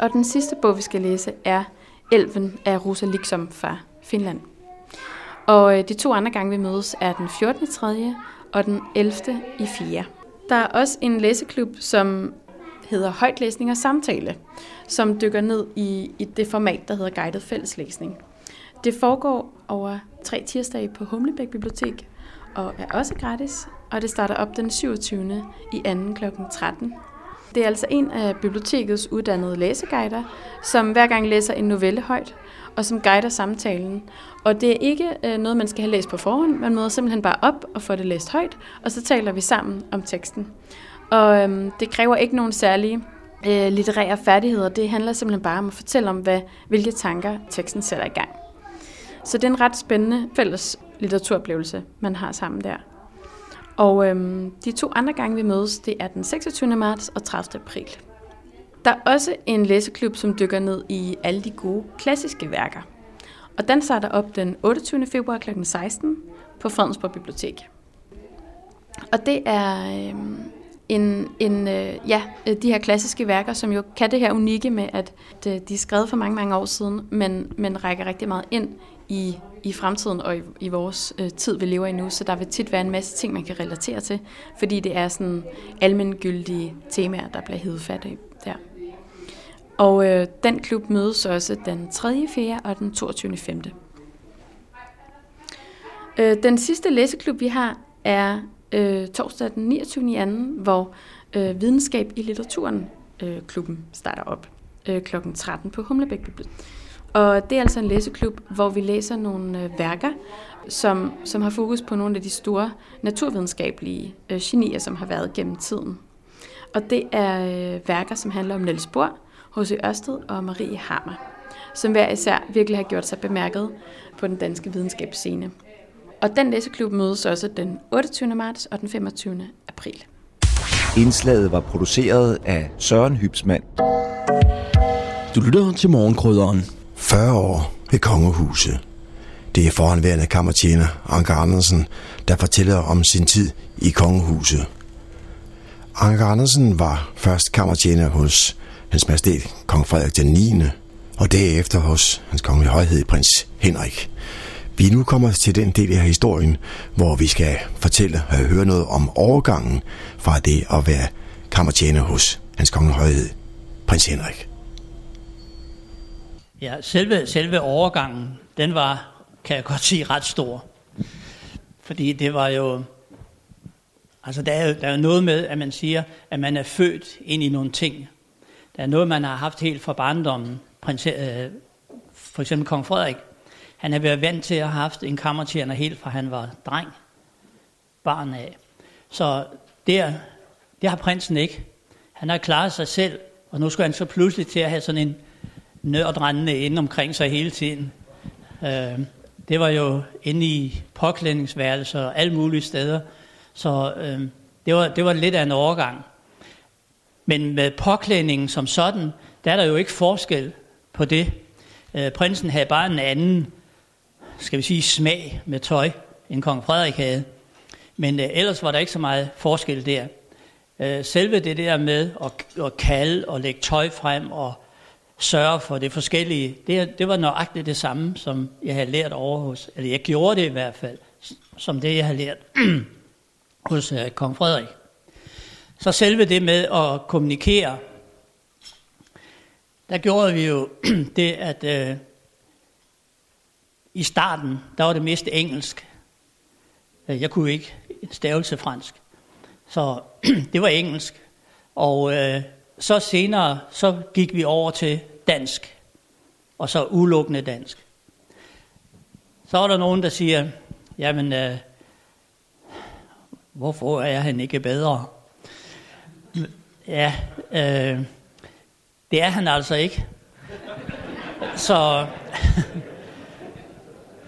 S9: Og den sidste bog, vi skal læse, er Elven af Rosa Liksom fra Finland. Og øh, de to andre gange, vi mødes, er den 14. i 3. og den 11. i 4. Der er også en læseklub, som hedder Højtlæsning og Samtale, som dykker ned i, i det format, der hedder Guided Fælleslæsning. Det foregår over tre tirsdage på Humlebæk Bibliotek, og er også gratis, og det starter op den 27. i 2. kl. 13. Det er altså en af bibliotekets uddannede læseguider, som hver gang læser en novelle højt, og som guider samtalen. Og det er ikke øh, noget, man skal have læst på forhånd. Man møder simpelthen bare op og får det læst højt, og så taler vi sammen om teksten. Og øhm, det kræver ikke nogen særlige øh, litterære færdigheder. Det handler simpelthen bare om at fortælle om, hvad, hvilke tanker teksten sætter i gang. Så det er en ret spændende fælles litteraturoplevelse, man har sammen der. Og øhm, de to andre gange, vi mødes, det er den 26. marts og 30. april. Der er også en læseklub, som dykker ned i alle de gode klassiske værker. Og den starter op den 28. februar kl. 16 på Fredensborg Bibliotek. Og det er øhm, end, end øh, ja, øh, de her klassiske værker, som jo kan det her unikke med, at øh, de er skrevet for mange, mange år siden, men, men rækker rigtig meget ind i, i fremtiden og i, i vores øh, tid, vi lever i nu. Så der vil tit være en masse ting, man kan relatere til, fordi det er sådan almengyldige temaer, der bliver hævet fat i der. Og øh, den klub mødes også den 3. 4. og den 22. 5. Øh, den sidste læseklub, vi har, er øh, torsdag den 29. 2., hvor øh, Videnskab i litteraturen øh, klubben starter op øh, kl. 13 på Humlebæk Bibliotek. Og det er altså en læseklub, hvor vi læser nogle øh, værker, som, som har fokus på nogle af de store naturvidenskabelige øh, genier, som har været gennem tiden. Og det er øh, værker, som handler om Niels Bohr, H.C. Ørsted og Marie Hammer, som hver især virkelig har gjort sig bemærket på den danske videnskabsscene. Og den læseklub mødes også den 28. marts og den 25. april.
S5: Indslaget var produceret af Søren Hybsmand.
S10: Du lytter til morgenkrydderen.
S4: 40 år ved kongehuset.
S10: Det er foranværende kammertjener Anker Andersen, der fortæller om sin tid i kongehuset. Anker Andersen var først kammertjener hos hans majestæt kong Frederik den 9. og derefter hos hans kongelige højhed prins Henrik. Vi nu kommer til den del af historien, hvor vi skal fortælle og høre noget om overgangen fra det at være kammertjener hos hans kongelige højhed prins Henrik.
S11: Ja, selve, selve overgangen, den var, kan jeg godt sige, ret stor. Fordi det var jo, altså der er jo, der er jo noget med, at man siger, at man er født ind i nogle ting. Der er noget, man har haft helt fra barndommen. Prins, øh, for eksempel kong Frederik, han har været vant til at have haft en kammertjener helt fra han var dreng, barn af. Så der, det har prinsen ikke. Han har klaret sig selv, og nu skal han så pludselig til at have sådan en nørdrendende inde omkring sig hele tiden. Øh, det var jo inde i påklædningsværelser og alle mulige steder. Så øh, det, var, det var lidt af en overgang. Men med påklædningen som sådan, der er der jo ikke forskel på det. Øh, prinsen havde bare en anden, skal vi sige, smag med tøj, end kong Frederik havde. Men øh, ellers var der ikke så meget forskel der. Øh, selve det der med at, at kalde og lægge tøj frem og sørge for det forskellige, det, det var nøjagtigt det samme, som jeg havde lært over hos, eller jeg gjorde det i hvert fald, som det jeg havde lært hos øh, kong Frederik. Så selve det med at kommunikere, der gjorde vi jo det, at øh, i starten, der var det mest engelsk. Øh, jeg kunne ikke stavelse fransk. Så det var engelsk. Og øh, så senere, så gik vi over til dansk, og så udelukkende dansk. Så er der nogen, der siger, jamen, øh, hvorfor er han ikke bedre? Ja, øh, det er han altså ikke. Så,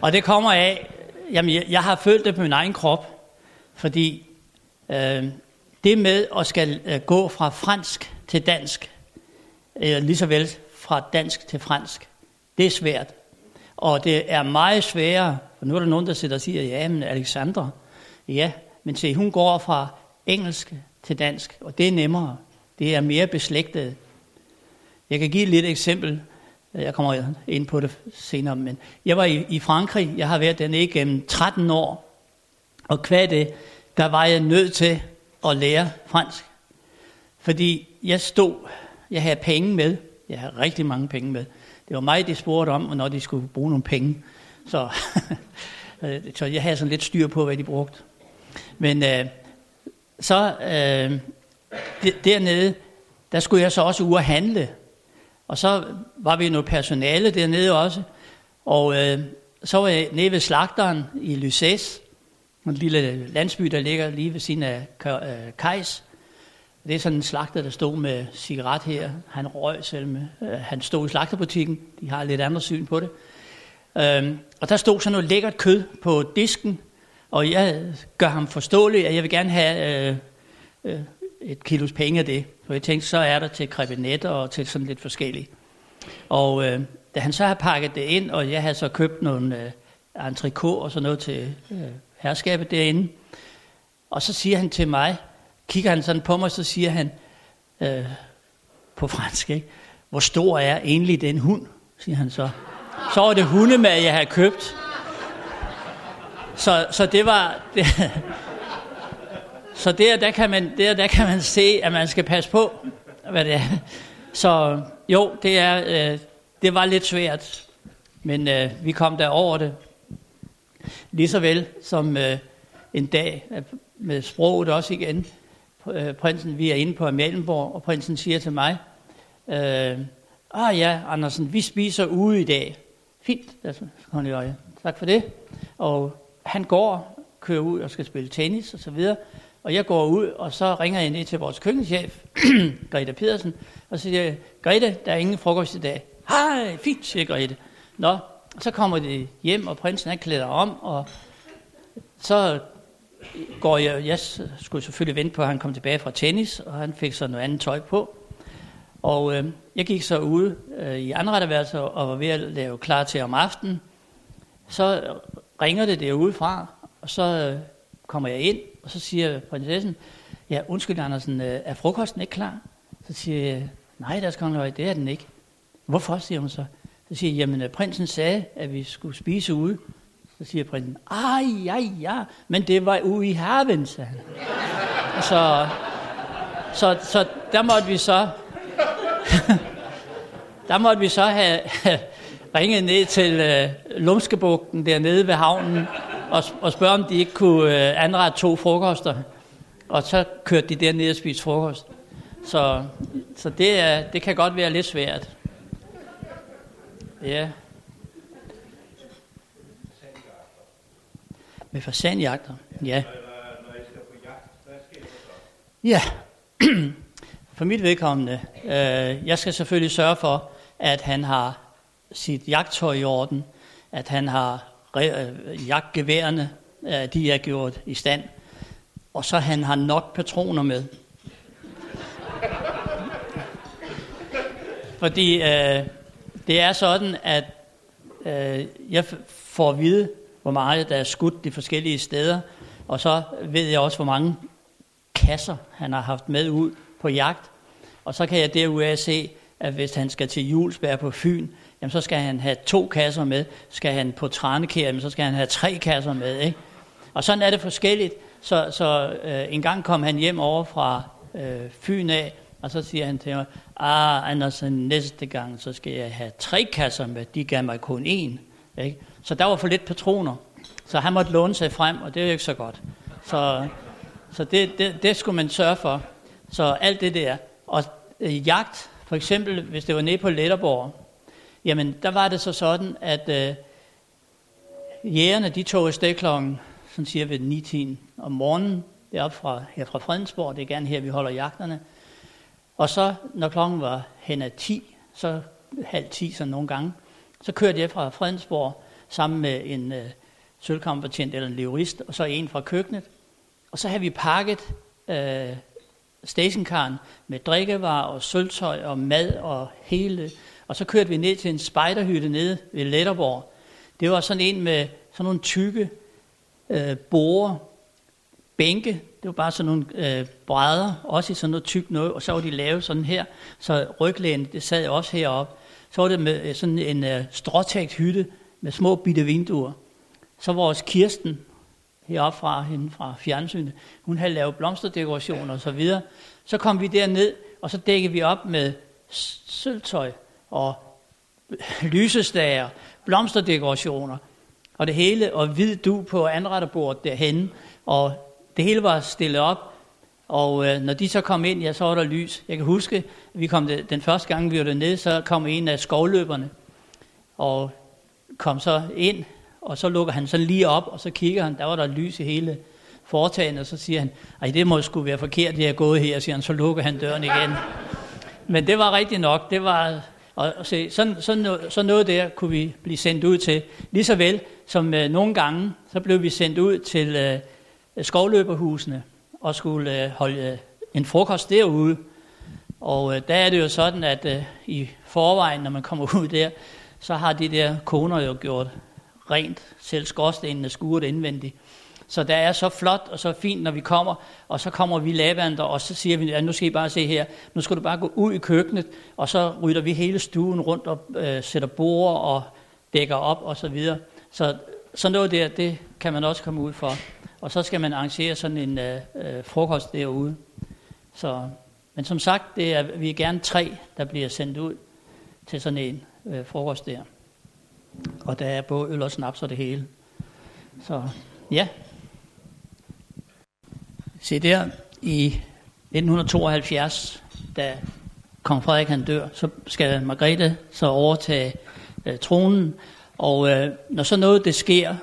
S11: og det kommer af, jamen, jeg, jeg har følt det på min egen krop, fordi øh, det med at skal øh, gå fra fransk til dansk, øh, lige så vel fra dansk til fransk, det er svært. Og det er meget sværere, for nu er der nogen, der sidder og siger, ja, men Alexandra, ja, men se, hun går fra engelsk til dansk, og det er nemmere. Det er mere beslægtet. Jeg kan give et lille eksempel. Jeg kommer ind på det senere, men jeg var i, i Frankrig. Jeg har været dernede gennem 13 år, og hvad det, der var jeg nødt til at lære fransk. Fordi jeg stod, jeg havde penge med, jeg havde rigtig mange penge med. Det var mig, de spurgte om, når de skulle bruge nogle penge. Så, så jeg havde sådan lidt styr på, hvad de brugte. Men øh, så øh, dernede, der skulle jeg så også ud og handle. Og så var vi noget personale dernede også. Og øh, så var jeg nede ved slagteren i Lysés, en lille landsby, der ligger lige ved siden af Kajs. Øh, det er sådan en slagter, der stod med cigaret her. Han røg selv med. Øh, han stod i slagterbutikken. De har lidt andet syn på det. Øhm, og der stod sådan noget lækkert kød på disken. Og jeg gør ham forståelig, at jeg vil gerne have øh, øh, et kilos penge af det. Så jeg tænkte, så er der til krebinetter og til sådan lidt forskelligt. Og øh, da han så har pakket det ind, og jeg havde så købt nogle øh, entrecôte og sådan noget til øh, herskabet derinde. Og så siger han til mig, kigger han sådan på mig, så siger han øh, på fransk, ikke? hvor stor er egentlig den hund, siger han så. Så var det hundemad, jeg havde købt. Så, så det var... Det, så der, der, kan man, der, der kan man se, at man skal passe på, hvad det er. Så jo, det, er, øh, det var lidt svært, men øh, vi kom der over det. Lige så vel som øh, en dag med sproget også igen, øh, prinsen, vi er inde på Amalienborg, og prinsen siger til mig, øh, ah ja, Andersen, vi spiser ude i dag. Fint, altså, jeg, tak for det. Og han går, kører ud og skal spille tennis og så videre, og jeg går ud, og så ringer jeg ned til vores køkkenchef, Grete Pedersen, og siger Grete, der er ingen frokost i dag. Hej, fint, siger Grete. Nå, så kommer de hjem, og prinsen han klæder om, og så går jeg, jeg skulle selvfølgelig vente på, at han kom tilbage fra tennis, og han fik så noget andet tøj på. Og øh, jeg gik så ud øh, i anretterværelset og var ved at lave klar til om aftenen. så ringer det derudefra, og så øh, kommer jeg ind, og så siger prinsessen, ja, undskyld Andersen, øh, er frokosten ikke klar? Så siger jeg, nej, der skal det er den ikke. Hvorfor, siger hun så. Så siger jeg, jamen øh, prinsen sagde, at vi skulle spise ude. Så siger prinsen, ej, ja, ja, men det var ude i haven, sagde han. så, så, så der måtte vi så, der måtte vi så have, have ringet ned til øh, Lumskebugten dernede ved havnen, og, og spørge, om de ikke kunne øh, anrette to frokoster. Og så kørte de derned og spiste frokost. Så, så det, er, det kan godt være lidt svært. Ja. Med fasanjagter, ja. Ja, for mit vedkommende. Øh, jeg skal selvfølgelig sørge for, at han har sit jagttøj i orden, at han har jagtgeværene, øh, de er gjort i stand, og så han har nok patroner med. Fordi øh, det er sådan, at øh, jeg får at vide, hvor meget der er skudt de forskellige steder, og så ved jeg også, hvor mange kasser han har haft med ud på jagt. Og så kan jeg derudover se, at hvis han skal til Julesberg på Fyn, jamen så skal han have to kasser med. Skal han på Tranekær, jamen så skal han have tre kasser med. Ikke? Og sådan er det forskelligt. Så, så øh, en gang kom han hjem over fra øh, Fyn af, og så siger han til mig, ah, Andersen, næste gang, så skal jeg have tre kasser med. De gav mig kun én. Ikke? Så der var for lidt patroner. Så han måtte låne sig frem, og det er jo ikke så godt. Så, så det, det, det skulle man sørge for. Så alt det der. Og øh, jagt, for eksempel, hvis det var nede på Letterborg, jamen der var det så sådan, at øh, jægerne, de tog afsted klokken, sådan siger ved 9 om morgenen, deroppe fra, her fra Fredensborg, det er gerne her, vi holder jagterne. Og så, når klokken var hen ad 10, så halv 10 så nogle gange, så kørte jeg fra Fredensborg sammen med en øh, sølvkamperbetjent eller en leverist, og så en fra køkkenet. Og så havde vi pakket øh, stationkaren med drikkevarer og sølvtøj og mad og hele. Og så kørte vi ned til en spejderhytte nede ved Letterborg. Det var sådan en med sådan nogle tykke øh, borer, bænke. Det var bare sådan nogle øh, brædder, også i sådan noget tykt noget. Og så var de lavet sådan her, så ryglægen, det sad også heroppe. Så var det med øh, sådan en øh, stråtægt hytte med små bitte vinduer. Så vores Kirsten, heroppe fra hende fra fjernsynet, hun havde lavet blomsterdekorationer og så videre. Så kom vi derned, og så dækkede vi op med sølvtøj og lysestager, blomsterdekorationer og det hele, og hvid du på anretterbordet derhen, og det hele var stillet op, og øh, når de så kom ind, ja, så var der lys. Jeg kan huske, vi kom det, den første gang, vi var dernede, så kom en af skovløberne, og kom så ind, og så lukker han sådan lige op, og så kigger han, der var der lys i hele foretagendet, og så siger han, ej, det må sgu være forkert, det er gået her, siger han, så lukker han døren igen. Men det var rigtigt nok, det var, og, se, sådan, sådan, noget, sådan noget der kunne vi blive sendt ud til. Lige så vel som øh, nogle gange, så blev vi sendt ud til øh, skovløberhusene, og skulle øh, holde øh, en frokost derude. Og øh, der er det jo sådan, at øh, i forvejen, når man kommer ud der, så har de der koner jo gjort rent, selv skorstenene skuret indvendigt. Så det er så flot og så fint, når vi kommer, og så kommer vi lavandre, og så siger vi, ja, nu skal I bare se her, nu skal du bare gå ud i køkkenet, og så rydder vi hele stuen rundt og øh, sætter bord og dækker op og så videre. Så sådan noget der, det kan man også komme ud for. Og så skal man arrangere sådan en øh, øh, frokost derude. Så, men som sagt, det er, vi er gerne tre, der bliver sendt ud til sådan en øh, frokost der. Og der er både øl og snaps og det hele. Så ja. Se der, i 1972, da kong Frederik han dør, så skal Margrethe så overtage øh, tronen. Og øh, når så noget det sker,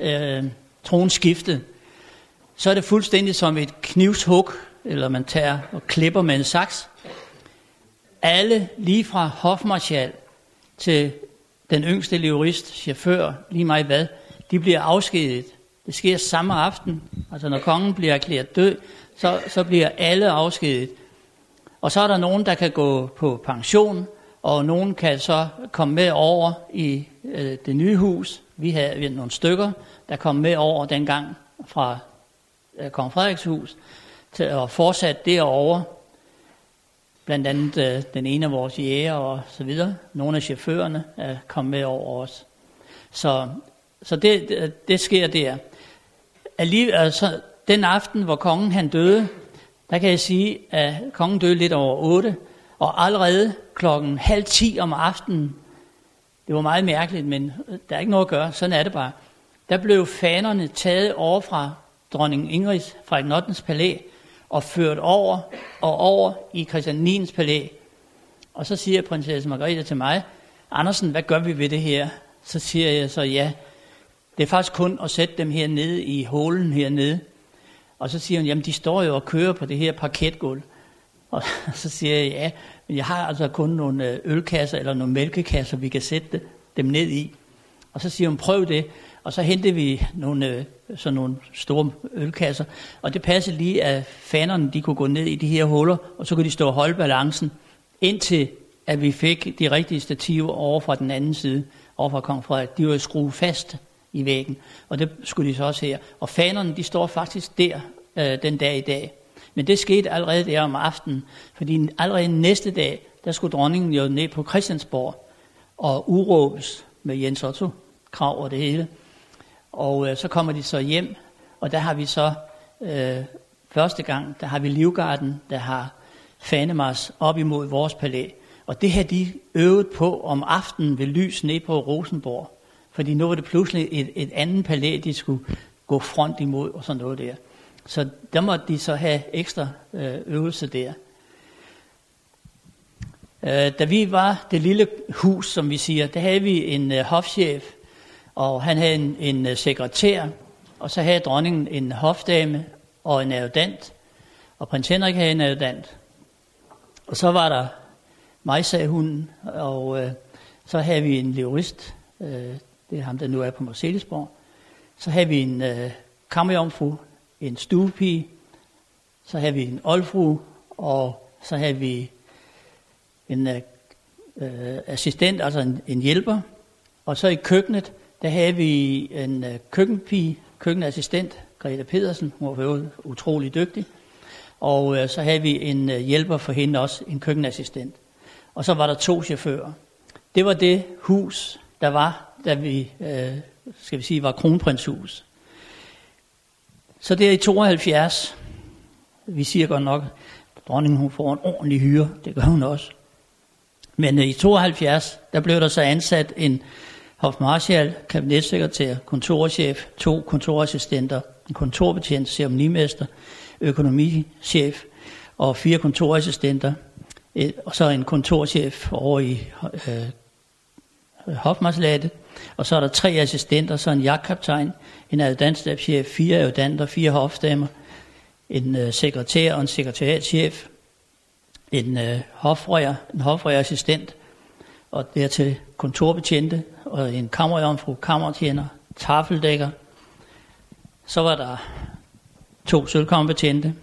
S11: øh, tronskiftet, så er det fuldstændig som et knivshug, eller man tager og klipper med en saks. Alle, lige fra hofmarschall til den yngste leverist, chauffør, lige meget hvad, de bliver afskediget. Det sker samme aften. Altså når kongen bliver erklæret død, så, så bliver alle afskediget. Og så er der nogen, der kan gå på pension, og nogen kan så komme med over i øh, det nye hus, Vi havde, vi havde nogle stykker, der kom med over dengang fra øh, Kong Frederiks hus, til at fortsætte derovre. Blandt andet øh, den ene af vores jæger og så videre. Nogle af chaufførerne øh, er kommet med over os. Så, så det, det, det sker der. Alligevel, altså, den aften, hvor kongen han døde, der kan jeg sige, at kongen døde lidt over 8, og allerede klokken halv 10 om aftenen, det var meget mærkeligt, men der er ikke noget at gøre, sådan er det bare. Der blev fanerne taget over fra dronning Ingrid fra Nottens palæ og ført over og over i Christian 9. palæ. Og så siger prinsesse Margrethe til mig, Andersen, hvad gør vi ved det her? Så siger jeg så, ja, det er faktisk kun at sætte dem hernede i hålen hernede. Og så siger hun, jamen de står jo og kører på det her parketgulv. Og så siger jeg, ja, men jeg har altså kun nogle øh, ølkasser eller nogle mælkekasser, vi kan sætte dem ned i. Og så siger hun, prøv det. Og så hentede vi nogle, øh, sådan nogle store ølkasser. Og det passede lige, at fanerne de kunne gå ned i de her huller, og så kunne de stå og holde balancen, indtil at vi fik de rigtige stativer over fra den anden side, over fra Kong Frederik. De var skruet fast i væggen, og det skulle de så også her. Og fanerne, de står faktisk der øh, den dag i dag. Men det skete allerede der om aftenen, fordi allerede næste dag, der skulle dronningen jo ned på Christiansborg og uråbes med Jens Otto, krav og det hele. Og øh, så kommer de så hjem, og der har vi så øh, første gang, der har vi Livgarden, der har fanemars op imod vores palæ. Og det har de øvet på om aftenen ved lys ned på Rosenborg. Fordi nu var det pludselig et, et andet palæ, de skulle gå front imod og sådan noget der. Så der måtte de så have ekstra øh, øvelse der. Øh, da vi var det lille hus, som vi siger, der havde vi en øh, hofchef, og han havde en, en øh, sekretær, og så havde dronningen en hofdame og en adjutant, og prins Henrik havde en adjutant. Og så var der mig, sagde hun, og øh, så havde vi en jurist, øh, det er ham, der nu er på Marcellesborg. Så havde vi en øh, kammerjomfru, en stuepige, så havde vi en oldfru, og så havde vi en øh, øh, assistent, altså en, en hjælper. Og så i køkkenet, der havde vi en øh, køkkenpige, køkkenassistent, Greta Pedersen, hun var utrolig dygtig. Og øh, så havde vi en øh, hjælper for hende også, en køkkenassistent. Og så var der to chauffører. Det var det hus, der var, da vi, øh, skal vi sige, var kronprinshus. Så der i 72. Vi siger godt nok, at dronningen hun får en ordentlig hyre. Det gør hun også. Men øh, i 72, der blev der så ansat en hofmarschall, kabinetssekretær, kontorchef, to kontorassistenter, en kontorbetjent, ceremonimester, økonomichef og fire kontorassistenter, øh, og så en kontorchef over i øh, hofmarslatet, og så er der tre assistenter, så en jagtkaptajn, en adjutantstabschef, fire adjutanter, fire hofdamer, en øh, sekretær og en sekretariatschef, en øh, hofrøger, en hofrøgerassistent, og dertil kontorbetjente, og en kammerjomfru, kammertjener, tafeldækker. Så var der to sølvkompetente,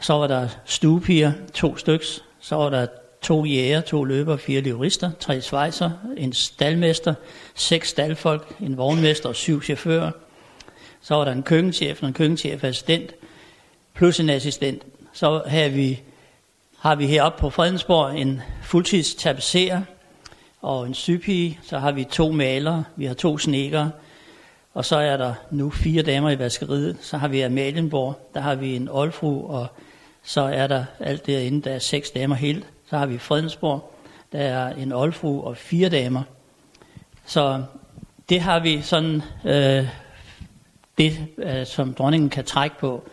S11: Så var der stuepiger, to styks. Så var der to jæger, to løber, fire jurister, tre svejser, en stalmester, seks stalfolk, en vognmester og syv chauffører. Så var der en køkkenchef og en køkkenchef assistent, plus en assistent. Så har vi, har vi heroppe på Fredensborg en fuldtids tapisserer og en sygepige. Så har vi to malere, vi har to snekere, og så er der nu fire damer i vaskeriet. Så har vi Amalienborg, der har vi en oldfru, og så er der alt derinde, der er seks damer helt. Så har vi Fredensborg, der er en oldfru og fire damer. Så det har vi sådan, øh, det øh, som dronningen kan trække på.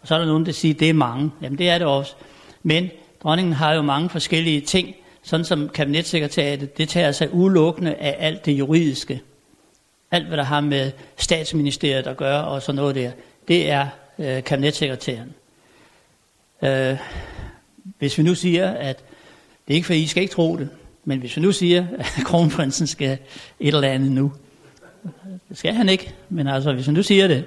S11: Og så er der nogen, der siger, at det er mange. Jamen det er det også. Men dronningen har jo mange forskellige ting, sådan som kabinetssekretariatet, det tager sig udelukkende af alt det juridiske. Alt, hvad der har med statsministeriet at gøre og sådan noget der, det er øh, kabinetssekretæren. Øh, hvis vi nu siger, at ikke for, I skal ikke tro det. Men hvis vi nu siger, at kronprinsen skal et eller andet nu, det skal han ikke, men altså hvis vi nu siger det,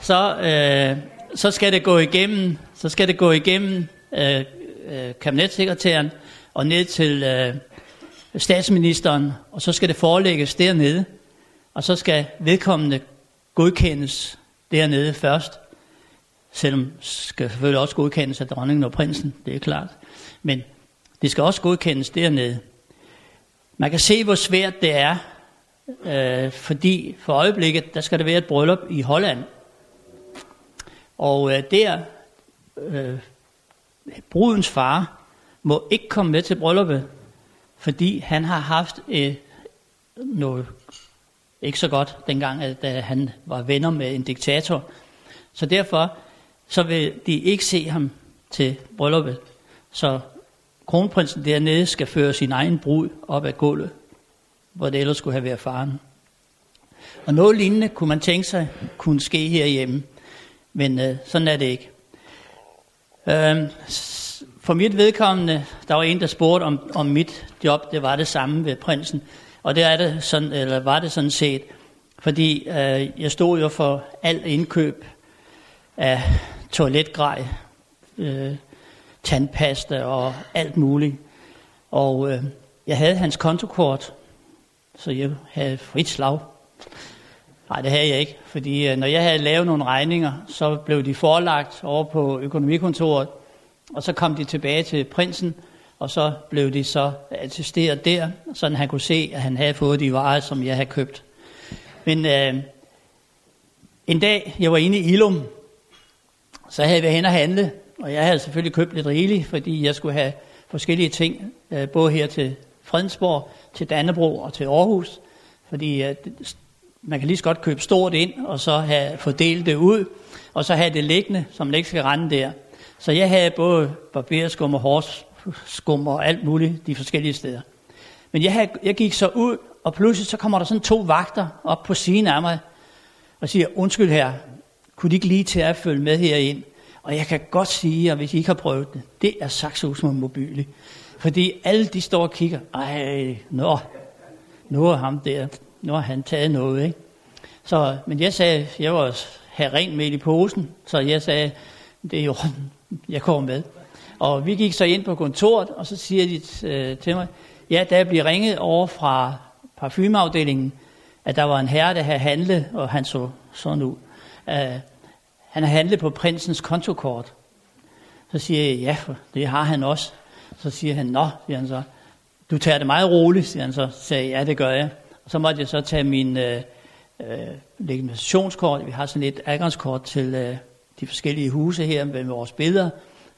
S11: så, øh, så skal det gå igennem, så skal det gå igennem øh, øh, kabinetssekretæren og ned til øh, statsministeren, og så skal det forelægges dernede, Og så skal vedkommende godkendes dernede først, selvom skal selvfølgelig også godkendes af dronningen og prinsen, det er klart. Men det skal også godkendes dernede. Man kan se, hvor svært det er, øh, fordi for øjeblikket, der skal der være et bryllup i Holland. Og øh, der, øh, brudens far må ikke komme med til brylluppet, fordi han har haft øh, noget ikke så godt dengang, at øh, han var venner med en diktator. Så derfor så vil de ikke se ham til brylluppet. Så kronprinsen dernede skal føre sin egen brud op ad gulvet, hvor det ellers skulle have været faren. Og noget lignende kunne man tænke sig kunne ske herhjemme, men øh, sådan er det ikke. Øh, for mit vedkommende, der var en, der spurgte om, om mit job, det var det samme ved prinsen. Og det er det sådan, eller var det sådan set, fordi øh, jeg stod jo for alt indkøb af toiletgrej, øh, tandpasta og alt muligt. Og øh, jeg havde hans kontokort, så jeg havde frit slag. Nej, det havde jeg ikke, fordi øh, når jeg havde lavet nogle regninger, så blev de forelagt over på økonomikontoret, og så kom de tilbage til prinsen, og så blev de så attesteret der, så han kunne se, at han havde fået de varer, som jeg havde købt. Men øh, en dag, jeg var inde i Ilum, så havde jeg været hen og handle, og jeg havde selvfølgelig købt lidt rigeligt, fordi jeg skulle have forskellige ting, øh, både her til Fredensborg, til Dannebro og til Aarhus, fordi øh, man kan lige så godt købe stort ind, og så have fordelt det ud, og så have det liggende, som man ikke skal rende der. Så jeg havde både barberskum og hårskum og alt muligt de forskellige steder. Men jeg, havde, jeg gik så ud, og pludselig så kommer der sådan to vagter op på siden af mig, og siger, undskyld her, kunne de ikke lige til at følge med herind? Og jeg kan godt sige, jer, hvis I ikke har prøvet det, det er Saxo mobile. Fordi alle de står og kigger, ej, nå, nu er ham der, nu har han taget noget, ikke? Så, men jeg sagde, jeg var have rent med i posen, så jeg sagde, det er jo, jeg kommer med. Og vi gik så ind på kontoret, og så siger de øh, til mig, ja, der blev ringet over fra parfumeafdelingen, at der var en herre, der havde handlet, og han så sådan ud. Uh, han har handlet på prinsens kontokort. Så siger jeg, ja, det har han også. Så siger han, nå, siger han så, du tager det meget roligt, siger han så. Så sagde jeg, ja, det gør jeg. Og så måtte jeg så tage min øh, øh, legitimationskort. Vi har sådan et adgangskort til øh, de forskellige huse her med vores billeder,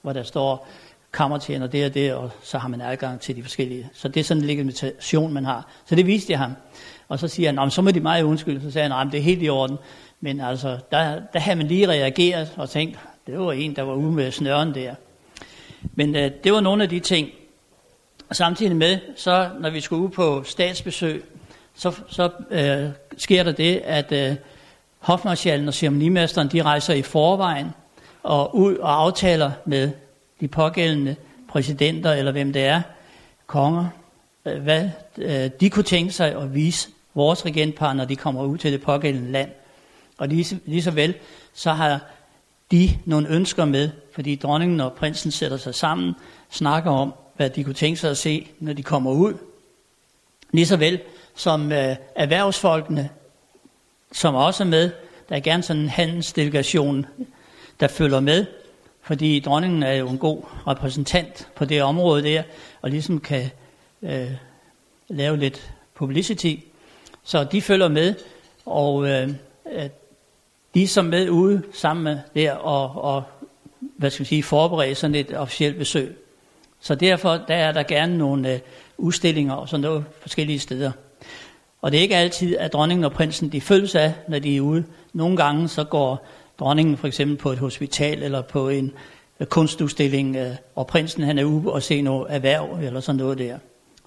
S11: hvor der står kammertjener det og det, og så har man adgang til de forskellige. Så det er sådan en legitimation, man har. Så det viste jeg ham. Og så siger han, så må de meget undskylde. Så sagde han, det er helt i orden. Men altså, der, der havde man lige reageret og tænkt, det var en, der var ude med snøren der. Men øh, det var nogle af de ting. Og samtidig med, så når vi skulle ud på statsbesøg, så, så øh, sker der det, at øh, hofmarschallen og ceremonimesteren, de rejser i forvejen og ud og aftaler med de pågældende præsidenter, eller hvem det er, konger, øh, hvad øh, de kunne tænke sig at vise vores regentpar, når de kommer ud til det pågældende land. Og lige, lige så vel, så har de nogle ønsker med, fordi dronningen og prinsen sætter sig sammen, snakker om, hvad de kunne tænke sig at se, når de kommer ud. Lige så vel som øh, erhvervsfolkene, som også er med, der er gerne sådan en handelsdelegation, der følger med, fordi dronningen er jo en god repræsentant på det område der, og ligesom kan øh, lave lidt publicity. Så de følger med, og øh, de som med ude sammen med der og, og hvad skal man sige, forberede sådan et officielt besøg. Så derfor der er der gerne nogle øh, udstillinger og sådan noget forskellige steder. Og det er ikke altid, at dronningen og prinsen de følges af, når de er ude. Nogle gange så går dronningen for eksempel på et hospital eller på en øh, kunstudstilling, øh, og prinsen han er ude og se noget erhverv eller sådan noget der.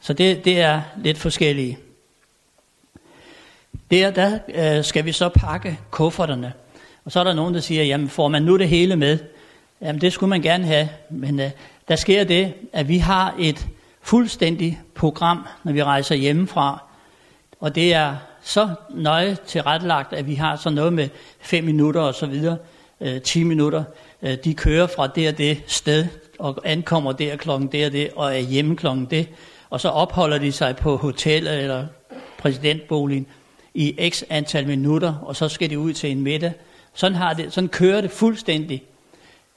S11: Så det, det er lidt forskellige. Der, der øh, skal vi så pakke kufferterne. Og så er der nogen, der siger, jamen får man nu det hele med? Jamen det skulle man gerne have, men øh, der sker det, at vi har et fuldstændigt program, når vi rejser hjemmefra. Og det er så nøje tilrettelagt, at vi har sådan noget med 5 minutter og så videre, øh, 10 minutter. Øh, de kører fra det og det sted, og ankommer der klokken det og det, og er hjemme klokken det. Og så opholder de sig på hotellet eller præsidentboligen i x antal minutter, og så skal de ud til en middag. Sådan, har det, sådan kører det fuldstændig.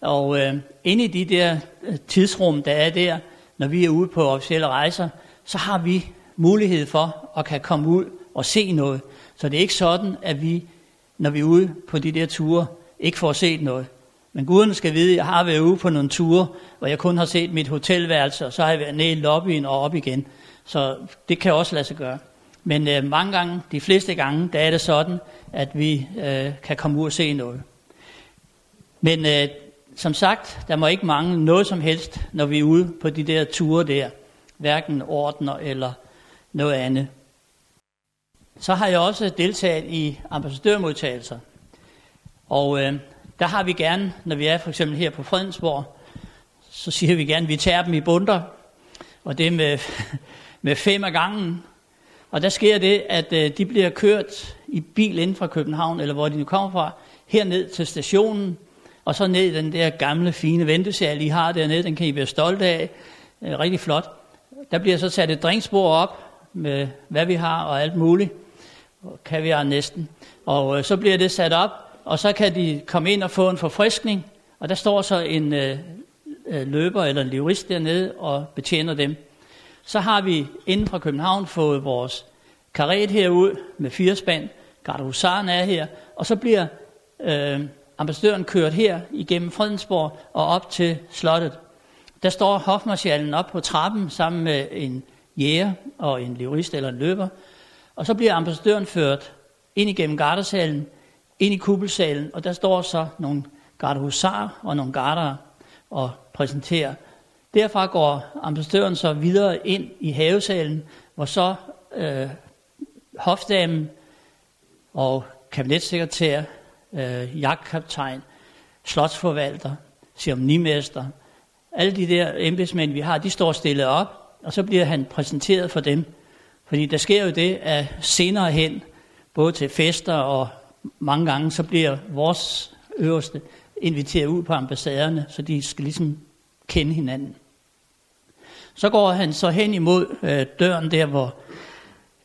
S11: Og øh, inde i de der øh, tidsrum, der er der, når vi er ude på officielle rejser, så har vi mulighed for at kan komme ud og se noget. Så det er ikke sådan, at vi, når vi er ude på de der ture, ikke får set noget. Men guden skal vide, at jeg har været ude på nogle ture, hvor jeg kun har set mit hotelværelse, og så har jeg været nede i lobbyen og op igen. Så det kan også lade sig gøre. Men øh, mange gange, de fleste gange, der er det sådan, at vi øh, kan komme ud og se noget. Men øh, som sagt, der må ikke mangle noget som helst, når vi er ude på de der ture der. Hverken ordner eller noget andet. Så har jeg også deltaget i ambassadørmodtagelser. Og øh, der har vi gerne, når vi er for eksempel her på Fredensborg, så siger vi gerne, at vi tager dem i bunder. Og det med, med fem af gangen. Og der sker det, at øh, de bliver kørt i bil ind fra København, eller hvor de nu kommer fra, herned til stationen, og så ned i den der gamle, fine ventesal, I har dernede, den kan I være stolte af. Øh, rigtig flot. Der bliver så sat et drinksbord op med, hvad vi har og alt muligt. Kan vi have næsten. Og øh, så bliver det sat op, og så kan de komme ind og få en forfriskning. Og der står så en øh, øh løber eller en livrist dernede og betjener dem. Så har vi inden fra København fået vores karet herud med fire spand. Gardehusaren er her. Og så bliver øh, ambassadøren kørt her igennem Fredensborg og op til slottet. Der står hofmarschallen op på trappen sammen med en jæger og en livrist eller en løber. Og så bliver ambassadøren ført ind igennem gardesalen, ind i kuppelsalen, og der står så nogle gardehusar og nogle gardere og præsenterer. Derfra går ambassadøren så videre ind i havesalen, hvor så øh, hofdamen og kabinetssekretær øh, jagtkaptajn, slotsforvalter, ceremonimester, alle de der embedsmænd, vi har, de står stillet op, og så bliver han præsenteret for dem. Fordi der sker jo det, at senere hen, både til fester og mange gange, så bliver vores øverste inviteret ud på ambassaderne, så de skal ligesom kende hinanden. Så går han så hen imod øh, døren der, hvor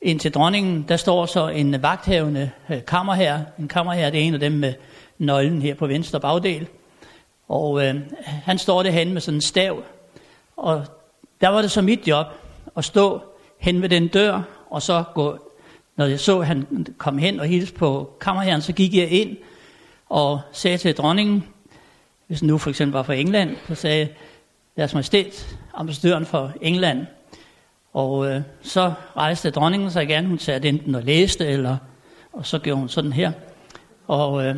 S11: ind til dronningen, der står så en vagthavende øh, kammerherre. En kammerherre, det er en af dem med nøglen her på venstre bagdel. Og øh, han står derhen med sådan en stav. Og der var det så mit job at stå hen ved den dør, og så gå, når jeg så, at han kom hen og hilste på kammerherren, så gik jeg ind og sagde til dronningen, hvis nu for eksempel var fra England, så sagde jeg, deres majestæt, ambassadøren for England, og øh, så rejste dronningen sig igen. Hun sagde enten og læste, eller, og så gjorde hun sådan her. Og øh,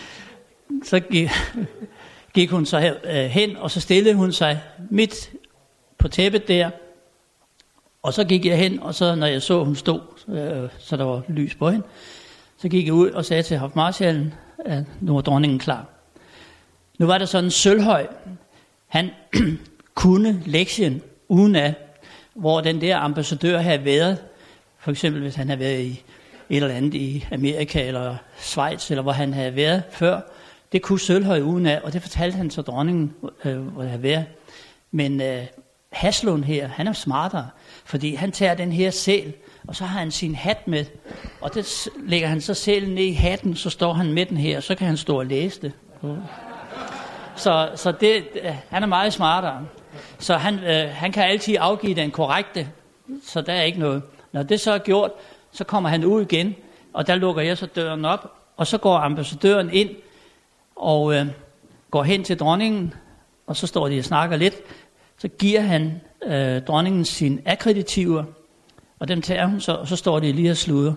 S11: så gik, gik hun så her, øh, hen, og så stillede hun sig midt på tæppet der. Og så gik jeg hen, og så når jeg så, hun stod, øh, så der var lys på hende, så gik jeg ud og sagde til hofmarschallen, at nu var dronningen klar. Nu var der sådan en sølvhøj. Han kunne lektien uden at hvor den der ambassadør havde været, for eksempel hvis han havde været i et eller andet i Amerika eller Schweiz, eller hvor han havde været før, det kunne Sølhøj uden af, og det fortalte han så dronningen, øh, hvor det havde været. Men øh, Haslund her, han er smartere, fordi han tager den her sæl, og så har han sin hat med, og det lægger han så sælen ned i hatten, så står han med den her, og så kan han stå og læse det. Så, så det, han er meget smartere. Så han, øh, han kan altid afgive den korrekte, så der er ikke noget. Når det så er gjort, så kommer han ud igen, og der lukker jeg så døren op, og så går ambassadøren ind og øh, går hen til dronningen, og så står de og snakker lidt. Så giver han øh, dronningen sin akkreditiver, og dem tager hun så, og så står de lige og sluder.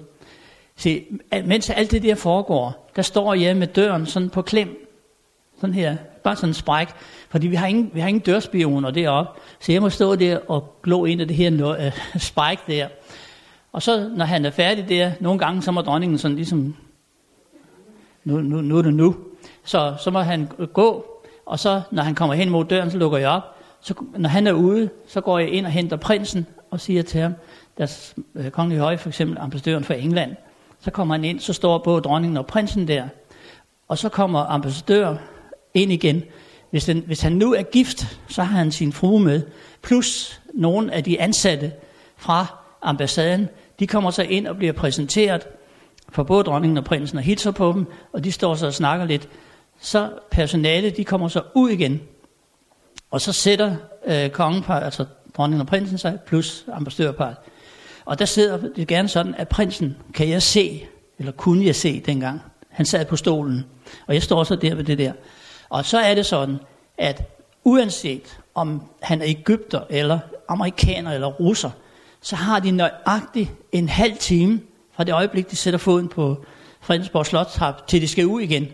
S11: Se, mens alt det der foregår, der står jeg med døren sådan på klem, sådan her, bare sådan en spræk, fordi vi har ingen, vi har ingen dørspioner deroppe, så jeg må stå der og glå ind af det her øh, spræk der. Og så, når han er færdig der, nogle gange, så må dronningen sådan ligesom, nu, nu, nu er det nu. Så, så må han gå, og så, når han kommer hen mod døren, så lukker jeg op. Så, når han er ude, så går jeg ind og henter prinsen, og siger til ham, deres øh, kongelige høje, for eksempel ambassadøren for England, så kommer han ind, så står både dronningen og prinsen der. Og så kommer ambassadør ind igen. Hvis, den, hvis han nu er gift, så har han sin frue med, plus nogle af de ansatte fra ambassaden, De kommer så ind og bliver præsenteret for både dronningen og prinsen og hilser på dem, og de står så og snakker lidt. Så personalet, de kommer så ud igen, og så sætter øh, kongepar, altså dronningen og prinsen sig, plus ambassadørparet. Og der sidder det gerne sådan, at prinsen kan jeg se, eller kunne jeg se dengang. Han sad på stolen, og jeg står så der ved det der. Og så er det sådan, at uanset om han er Ægypter, eller amerikaner, eller russer, så har de nøjagtigt en halv time fra det øjeblik, de sætter foden på Fredensborg Slottrap, til de skal ud igen.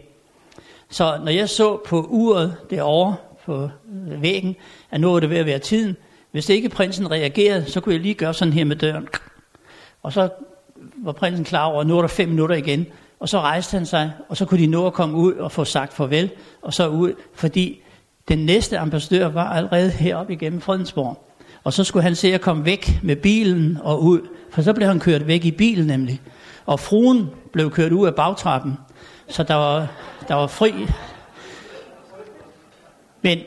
S11: Så når jeg så på uret derovre på øh, væggen, at nu er det ved at være tiden, hvis ikke prinsen reagerede, så kunne jeg lige gøre sådan her med døren. Og så var prinsen klar over, at nu er der fem minutter igen. Og så rejste han sig, og så kunne de nå at komme ud og få sagt farvel, og så ud, fordi den næste ambassadør var allerede heroppe igennem Fredensborg. Og så skulle han se at komme væk med bilen og ud, for så blev han kørt væk i bilen nemlig. Og fruen blev kørt ud af bagtrappen, så der var, der var fri. Men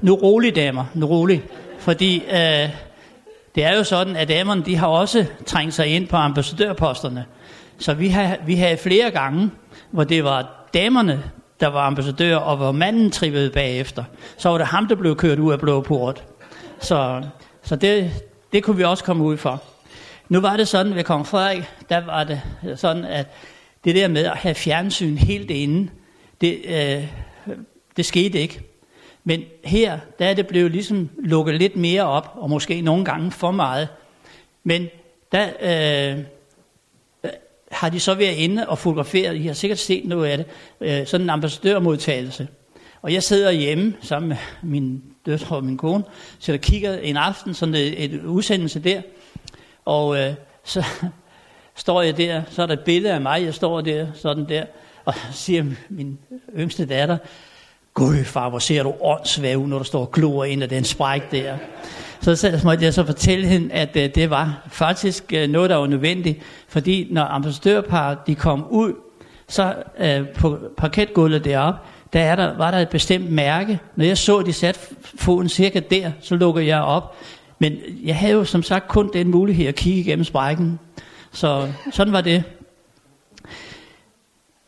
S11: nu rolig damer, nu rolig. Fordi øh, det er jo sådan, at damerne de har også trængt sig ind på ambassadørposterne. Så vi har, vi har flere gange, hvor det var damerne, der var ambassadør, og hvor manden trivede bagefter. Så var det ham, der blev kørt ud af blå port. Så, så det, det kunne vi også komme ud for. Nu var det sådan ved kong Frederik, der var det sådan, at det der med at have fjernsyn helt inde, det, øh, det skete ikke. Men her, der er det blevet ligesom lukket lidt mere op, og måske nogle gange for meget. Men der øh, har de så været inde og fotograferet, I har sikkert set noget af det, øh, sådan en ambassadørmodtagelse. Og jeg sidder hjemme sammen med min døtre og min kone, så der kigger en aften, sådan et, et udsendelse der, og øh, så står jeg der, så er der et billede af mig, jeg står der, sådan der, og siger min yngste datter, Gud far, hvor ser du åndssvag ud, når du står og glor ind af den spræk der. Så, så måtte jeg så fortælle hende, at øh, det var faktisk øh, noget, der var nødvendigt, fordi når ambassadørparet de kom ud, så øh, på parketgulvet deroppe, der, er der var der et bestemt mærke. Når jeg så, at de satte foden cirka der, så lukkede jeg op. Men jeg havde jo som sagt kun den mulighed at kigge igennem sprækken. Så sådan var det.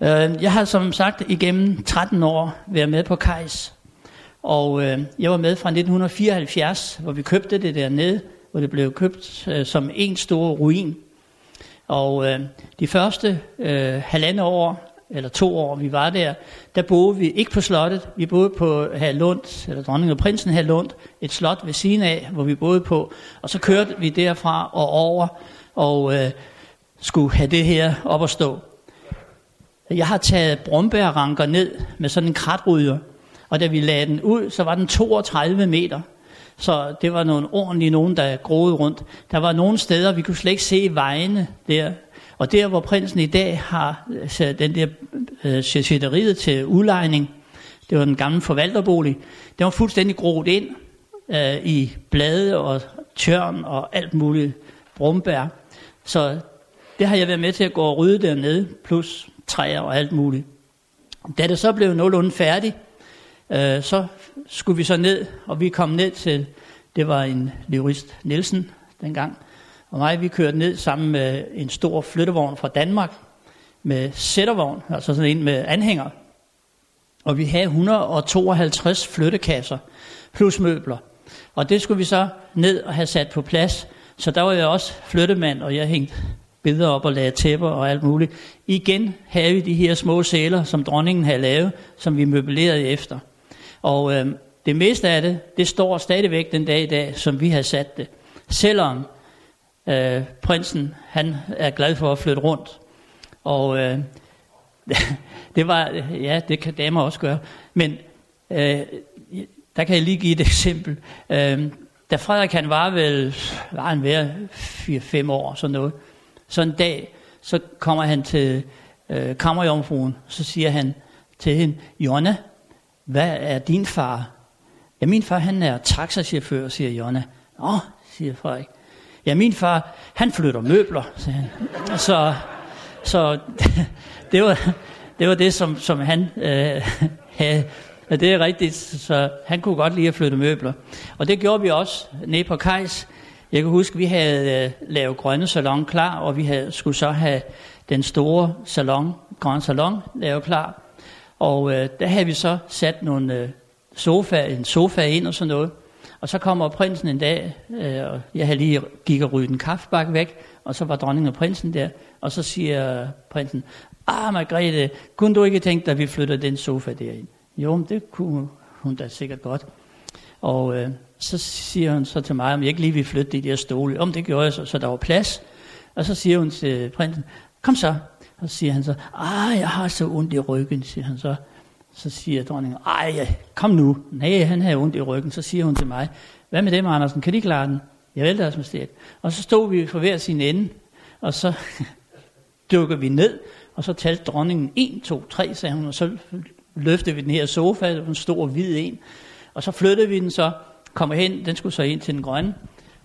S11: Øh, jeg har som sagt igennem 13 år været med på Kajs, og øh, jeg var med fra 1974, hvor vi købte det dernede, hvor det blev købt øh, som en stor ruin. Og øh, de første øh, halvandet år, eller to år, vi var der, der boede vi ikke på slottet, vi boede på Herlund, eller dronning og prinsen Herlund, et slot ved siden af, hvor vi boede på, og så kørte vi derfra og over, og øh, skulle have det her op at stå. Jeg har taget brombærranker ned med sådan en kratrydder, og da vi lagde den ud, så var den 32 meter. Så det var nogle ordentlige nogen, der groede rundt. Der var nogle steder, vi kunne slet ikke se vejene der. Og der, hvor prinsen i dag har øh, den der øh, til udlejning, det var den gamle forvalterbolig, den var fuldstændig groet ind øh, i blade og tørn og alt muligt brumbær. Så det har jeg været med til at gå og rydde dernede, plus træer og alt muligt. Da det så blev nogenlunde færdigt, øh, så skulle vi så ned, og vi kom ned til, det var en Leurist Nielsen dengang, og mig, vi kørte ned sammen med en stor flyttevogn fra Danmark, med sættervogn, altså sådan en med anhænger. Og vi havde 152 flyttekasser, plus møbler. Og det skulle vi så ned og have sat på plads. Så der var jeg også flyttemand, og jeg hængte billeder op og lagde tæpper og alt muligt. Igen havde vi de her små sæler, som dronningen havde lavet, som vi møblerede efter. Og øh, det meste af det, det står stadigvæk den dag i dag, som vi har sat det. Selvom øh, prinsen, han er glad for at flytte rundt. Og øh, det var, ja, det kan damer også gøre. Men øh, der kan jeg lige give et eksempel. Øh, da Frederik han var vel, var han ved 4-5 år, sådan noget, så en dag, så kommer han til øh, kammerjomfruen, så siger han til hende, Jonna, hvad er din far? Ja, min far han er taxachauffør, siger Jonna. Åh, siger Frederik. Ja, min far, han flytter møbler, siger han. Så, så det, var, det var det, som, som han øh, havde. Ja, det er rigtigt, så han kunne godt lide at flytte møbler. Og det gjorde vi også nede på Kajs. Jeg kan huske, vi havde øh, lavet grønne salon klar, og vi havde, skulle så have den store salon, grønne salon, lavet klar. Og øh, der havde vi så sat nogle øh, sofa, en sofa ind og sådan noget. Og så kommer prinsen en dag, øh, og jeg havde lige gik og ryddet en kaffebakke væk, og så var dronningen og prinsen der, og så siger prinsen, ah Margrethe, kunne du ikke tænke dig, at vi flytter den sofa derind? Jo, men det kunne hun da sikkert godt. Og øh, så siger hun så til mig, om jeg ikke lige vil flytte de der stole. Om det gjorde jeg så, så der var plads. Og så siger hun til prinsen, kom så. Og så siger han så, ah, jeg har så ondt i ryggen, siger han så. Så siger dronningen, ej, kom nu. Nej, han har ondt i ryggen. Så siger hun til mig, hvad med dem, Andersen? Kan de klare den? Jeg vil deres majestæt. Og så stod vi for hver sin ende, og så dukker vi ned, og så talte dronningen 1, 2, 3, sagde hun, og så løftede vi den her sofa, det var en stor hvid en, og så flyttede vi den så, kommer hen, den skulle så ind til den grønne,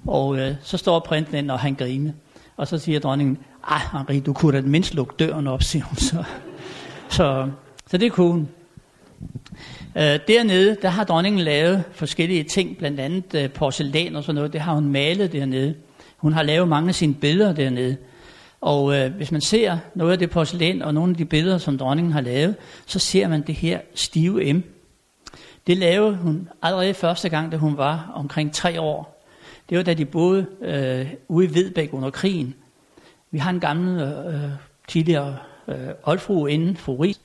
S11: og øh, så står prinsen ind, og han griner. Og så siger dronningen, ej Henri, du kunne da mindst lukke døren op, siger hun så. Så, så det kunne hun. Øh, dernede, der har dronningen lavet forskellige ting, blandt andet øh, porcelæn og sådan noget. Det har hun malet dernede. Hun har lavet mange af sine billeder dernede. Og øh, hvis man ser noget af det porcelæn og nogle af de billeder, som dronningen har lavet, så ser man det her stive M. Det lavede hun allerede første gang, da hun var omkring tre år. Det var da de boede øh, ude i Vedbæk under krigen. Vi har en gammel øh, tidligere øh, oldfru inden, fru Ries.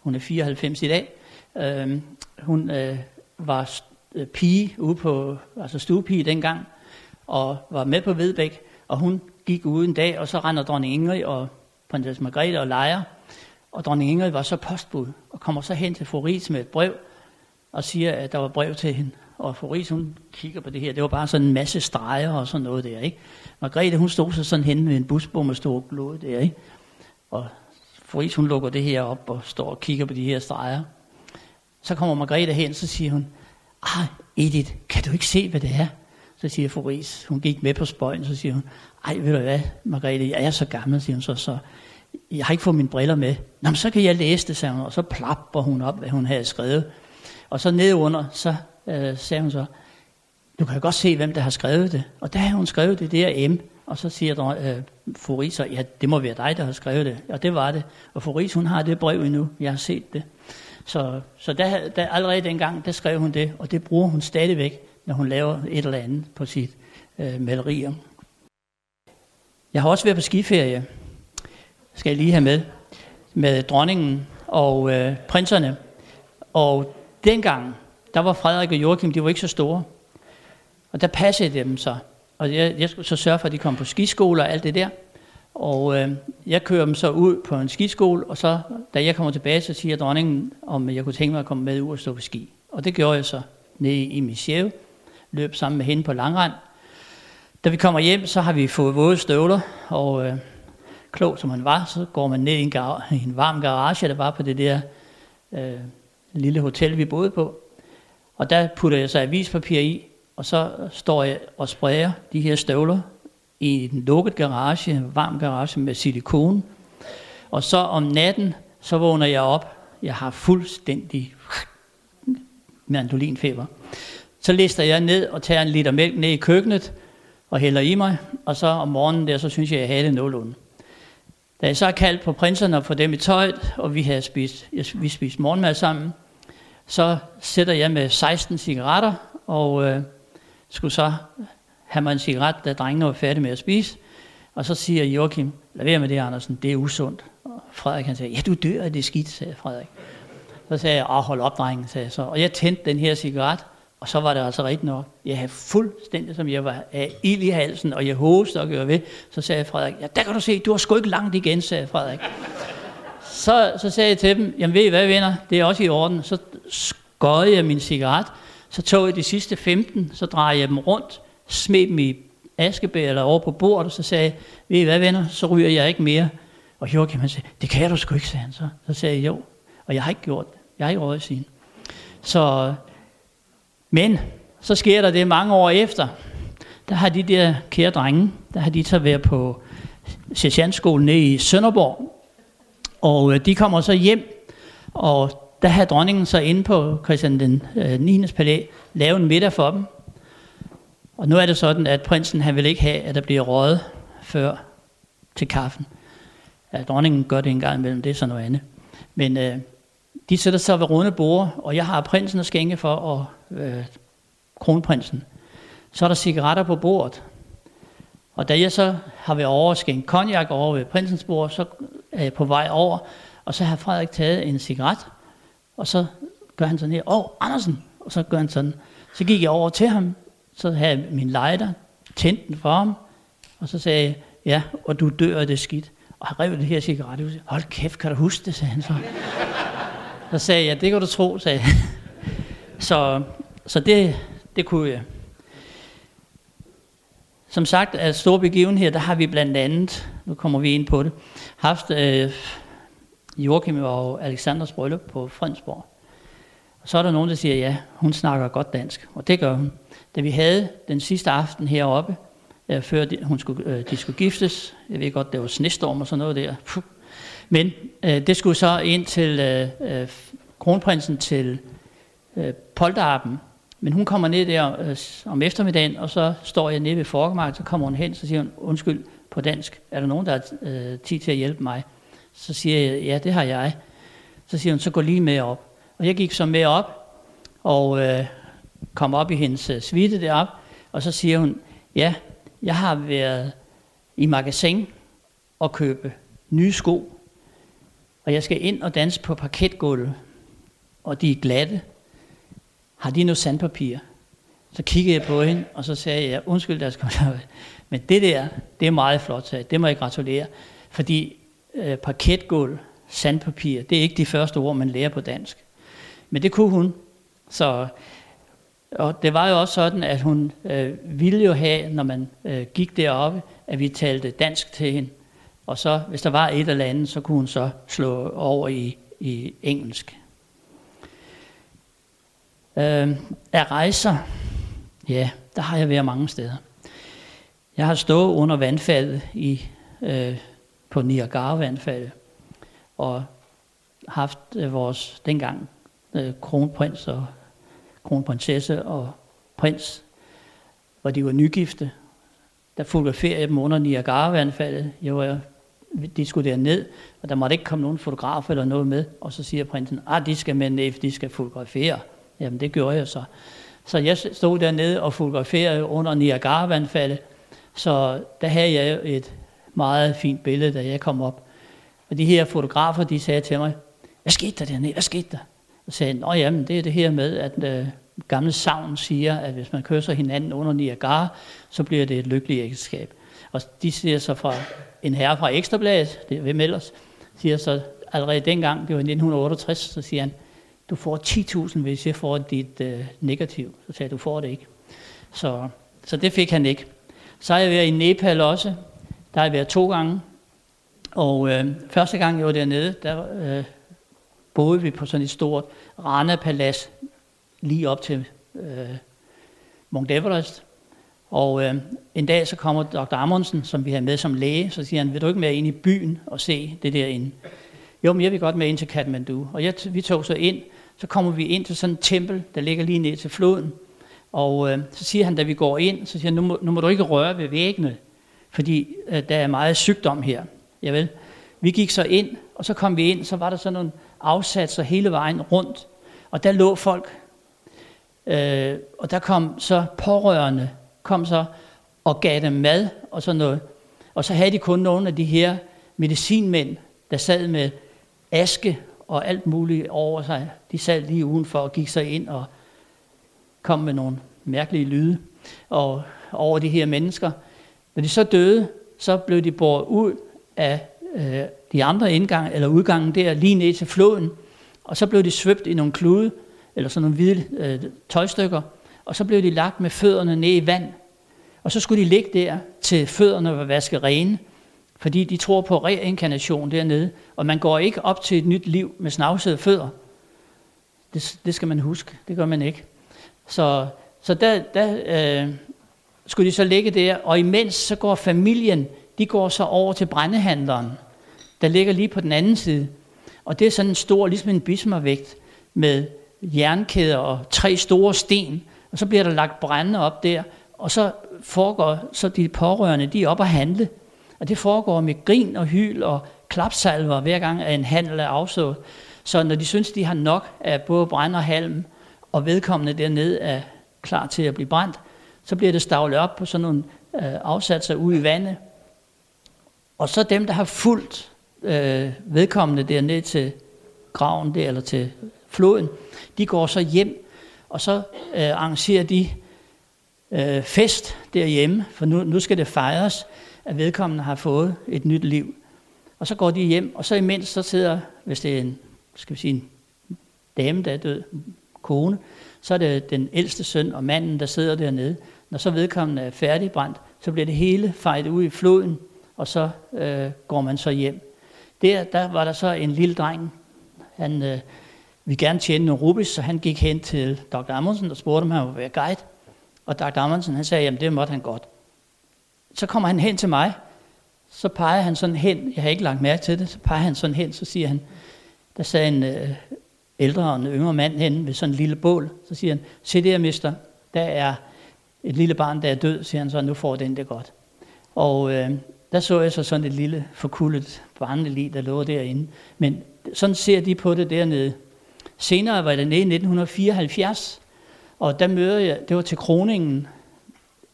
S11: Hun er 94 i dag. Øh, hun øh, var øh, pige ude på, altså stuepige dengang, og var med på Vedbæk, og hun gik ude en dag, og så render dronning Ingrid og prinsesse Margrethe og leger. Og dronning Ingrid var så postbud, og kommer så hen til Foris med et brev, og siger, at der var brev til hende. Og Foris, hun kigger på det her, det var bare sådan en masse streger og sådan noget der, ikke? Margrethe, hun stod så sådan hen med en busbom og stod og glod der, ikke? Og Fris, hun lukker det her op og står og kigger på de her streger. Så kommer Margrethe hen, så siger hun, ah, Edith, kan du ikke se, hvad det er? Så siger Foris, hun gik med på spøjen, så siger hun, ej, ved du hvad, Margrethe, jeg er så gammel, siger hun så, så jeg har ikke fået mine briller med. Nå, men så kan jeg læse det, sagde hun, og så plapper hun op, hvad hun havde skrevet. Og så nedunder, så øh, sagde hun så, du kan godt se, hvem der har skrevet det. Og der har hun skrevet det, der M. Og så siger der, øh, Foris, ja, det må være dig, der har skrevet det. Og det var det. Og Foris, hun har det brev endnu. Jeg har set det. Så, så der, der, allerede dengang, der skrev hun det, og det bruger hun stadigvæk, når hun laver et eller andet på sit øh, malerier. Jeg har også været på skiferie, skal jeg lige have med, med dronningen og øh, prinserne. Og dengang, der var Frederik og Joachim, de var ikke så store. Og der passede dem så. Og jeg, jeg skulle så sørge for, at de kom på skiskole og alt det der. Og øh, jeg kører dem så ud på en skiskole, og så, da jeg kommer tilbage, så siger dronningen, om jeg kunne tænke mig at komme med ud og stå på ski. Og det gjorde jeg så nede i Michel, løb sammen med hende på langrand. Da vi kommer hjem, så har vi fået våde støvler, og øh, klog som han var, så går man ned i en, gar- i en varm garage, der var på det der øh, lille hotel, vi boede på. Og der putter jeg så avispapir i, og så står jeg og sprayer de her støvler i en lukket garage, en varm garage med silikon. Og så om natten, så vågner jeg op. Jeg har fuldstændig mandolinfeber. Så lister jeg ned og tager en liter mælk ned i køkkenet og hælder i mig. Og så om morgenen der, så synes jeg, jeg havde det nogenlunde. Da jeg så har kaldt på prinserne og få dem i tøjet, og vi har spist, vi spist morgenmad sammen, så sætter jeg med 16 cigaretter, og øh, skulle så have mig en cigaret, da drengene var færdige med at spise. Og så siger Joachim, lad være med det, Andersen, det er usundt. Og Frederik han sagde, ja, du dør af det skidt, sagde Frederik. Så sagde jeg, hold op, drengen, sagde jeg så. Og jeg tændte den her cigaret, og så var det altså rigtigt nok. Jeg havde fuldstændig, som jeg var af ild i halsen, og jeg hoste og gjorde ved. Så sagde Frederik, ja, der kan du se, du har sgu ikke langt igen, sagde Frederik. Så, så sagde jeg til dem, jamen ved I hvad, venner, det er også i orden. Så skøjede jeg min cigaret, så tog jeg de sidste 15, så drejede jeg dem rundt, smed dem i askebær eller over på bordet, og så sagde jeg, ved I hvad venner, så ryger jeg ikke mere. Og Joachim han sagde, det kan du sgu ikke, sagde han så. Så sagde jeg, jo, og jeg har ikke gjort det. Jeg har ikke røget siden. Så, men så sker der det mange år efter. Der har de der kære drenge, der har de så været på sergeantskolen nede i Sønderborg. Og øh, de kommer så hjem, og der havde dronningen så inde på Christian den øh, 9. Palæ lavet en middag for dem. Og nu er det sådan, at prinsen han vil ikke have, at der bliver røget før til kaffen. Ja, dronningen gør det en gang imellem, det er så noget andet. Men øh, de sætter sig ved runde bord, og jeg har prinsen at skænke for, og øh, kronprinsen. Så er der cigaretter på bordet. Og da jeg så har været over og skænkt cognac over ved prinsens bord, så er jeg på vej over, og så har Frederik taget en cigaret, og så gør han sådan her, åh, oh, Andersen, og så gør han sådan. Så gik jeg over til ham, så havde jeg min lighter, tændte den for ham, og så sagde jeg, ja, og du dør af det skidt. Og han rev det her cigaret ud. Hold kæft, kan du huske det, sagde han så. Så sagde jeg, det kan du tro, sagde jeg. Så, så det, det kunne jeg. Som sagt, af store begivenheder, der har vi blandt andet, nu kommer vi ind på det, haft øh, Joachim og Alexanders bryllup på Fredensborg. Og så er der nogen, der siger, ja, hun snakker godt dansk, og det gør hun. Da vi havde den sidste aften heroppe, øh, før de, hun skulle, øh, de skulle giftes, jeg ved godt, det var snestorm og sådan noget der, Puh. men øh, det skulle så ind til øh, øh, kronprinsen til øh, Polterappen, men hun kommer ned der øh, om eftermiddagen, og så står jeg nede ved forkemarkedet, så kommer hun hen, så siger hun, undskyld på dansk, er der nogen, der har øh, tid til at hjælpe mig? Så siger jeg, ja, det har jeg. Så siger hun, så gå lige med op. Og jeg gik så med op, og øh, kom op i hendes øh, suite derop, og så siger hun, ja, jeg har været i magasin og købe nye sko, og jeg skal ind og danse på parketgulvet, og de er glatte. Har de noget sandpapir? Så kiggede jeg på hende, og så sagde jeg, undskyld, der skal men det der, det er meget flot, sagde det må jeg gratulere. Fordi øh, parketgulv, sandpapir, det er ikke de første ord, man lærer på dansk. Men det kunne hun. Så, og det var jo også sådan, at hun øh, ville jo have, når man øh, gik deroppe, at vi talte dansk til hende. Og så, hvis der var et eller andet, så kunne hun så slå over i, i engelsk. Øh, af rejser, ja, der har jeg været mange steder. Jeg har stået under vandfaldet i, øh, på Niagara-vandfaldet, og haft øh, vores dengang øh, kronprins og kronprinsesse og prins, hvor de var nygifte. Der fotograferede jeg dem under Niagara-vandfaldet. Jeg var, de skulle derned, og der måtte ikke komme nogen fotograf eller noget med. Og så siger prinsen, ah, de skal med ned, de skal fotografere. Jamen, det gjorde jeg så. Så jeg stod dernede og fotograferede under Niagara-vandfaldet. Så der havde jeg et meget fint billede, da jeg kom op. Og de her fotografer, de sagde til mig, hvad skete der dernede? Hvad skete der? Og sagde, nå jamen, det er det her med, at øh, gamle savn siger, at hvis man kysser hinanden under Niagara, så bliver det et lykkeligt ægteskab. Og de siger så fra en herre fra Ekstrabladet, det er hvem ellers, siger så allerede dengang, det var i 1968, så siger han, du får 10.000, hvis jeg får dit øh, negativ. Så sagde jeg, du får det ikke. Så, så det fik han ikke. Så er jeg været i Nepal også. Der har jeg været to gange. Og øh, første gang jeg var dernede, der øh, boede vi på sådan et stort Rana-palads lige op til øh, Mount Everest. Og øh, en dag så kommer Dr. Amundsen, som vi har med som læge, så siger han, vil du ikke med ind i byen og se det derinde? Jo, men jeg vil godt med ind til Kathmandu. Og jeg, vi tog så ind, så kommer vi ind til sådan et tempel, der ligger lige ned til floden. Og øh, så siger han, da vi går ind, så siger han, nu må, nu må du ikke røre ved væggene, fordi øh, der er meget sygdom her. Javel. Vi gik så ind, og så kom vi ind, så var der sådan nogle afsatser hele vejen rundt. Og der lå folk. Øh, og der kom så pårørende, kom så og gav dem mad og sådan noget. Og så havde de kun nogle af de her medicinmænd, der sad med aske og alt muligt over sig. De sad lige udenfor og gik sig ind og kom med nogle mærkelige lyde og over de her mennesker. Når de så døde, så blev de båret ud af øh, de andre indgang, eller udgangen der, lige ned til floden, og så blev de svøbt i nogle klude, eller sådan nogle hvide øh, tøjstykker, og så blev de lagt med fødderne ned i vand, og så skulle de ligge der, til fødderne var vasket rene, fordi de tror på reinkarnation dernede, og man går ikke op til et nyt liv med snavsede fødder. Det, det skal man huske, det gør man ikke. Så, så der, der øh, skulle de så ligge der, og imens så går familien, de går så over til brændehandleren, der ligger lige på den anden side. Og det er sådan en stor, ligesom en bismarvægt, med jernkæder og tre store sten, og så bliver der lagt brænde op der, og så foregår så de pårørende, de er op at handle. Og det foregår med grin og hyl og klapsalver, hver gang at en handel er afsået. Så når de synes, de har nok af både brænd og halm, og vedkommende dernede er klar til at blive brændt, så bliver det stavlet op på sådan nogle øh, afsatser ude i vandet. Og så dem, der har fulgt øh, vedkommende dernede til graven der, eller til floden, de går så hjem, og så øh, arrangerer de øh, fest derhjemme, for nu, nu skal det fejres, at vedkommende har fået et nyt liv. Og så går de hjem, og så imens så sidder, hvis det er en, skal vi sige, en dame, der er død, kone, så er det den ældste søn og manden, der sidder dernede. Når så vedkommende er færdigbrændt, så bliver det hele fejret ud i floden, og så øh, går man så hjem. Der, der var der så en lille dreng, han øh, ville gerne tjene en rubis, så han gik hen til Dr. Amundsen og spurgte, om han ville være guide. Og Dr. Amundsen han sagde, jamen det måtte han godt. Så kommer han hen til mig, så peger han sådan hen, jeg har ikke lagt mærke til det, så peger han sådan hen, så siger han, der sagde en øh, ældre og en yngre mand hen ved sådan en lille bål, så siger han, se der mister, der er et lille barn, der er død, siger han så, nu får den det godt. Og øh, der så jeg så sådan et lille forkullet barnelig, der lå derinde. Men sådan ser de på det dernede. Senere var det nede i 1974, og der møder jeg, det var til kroningen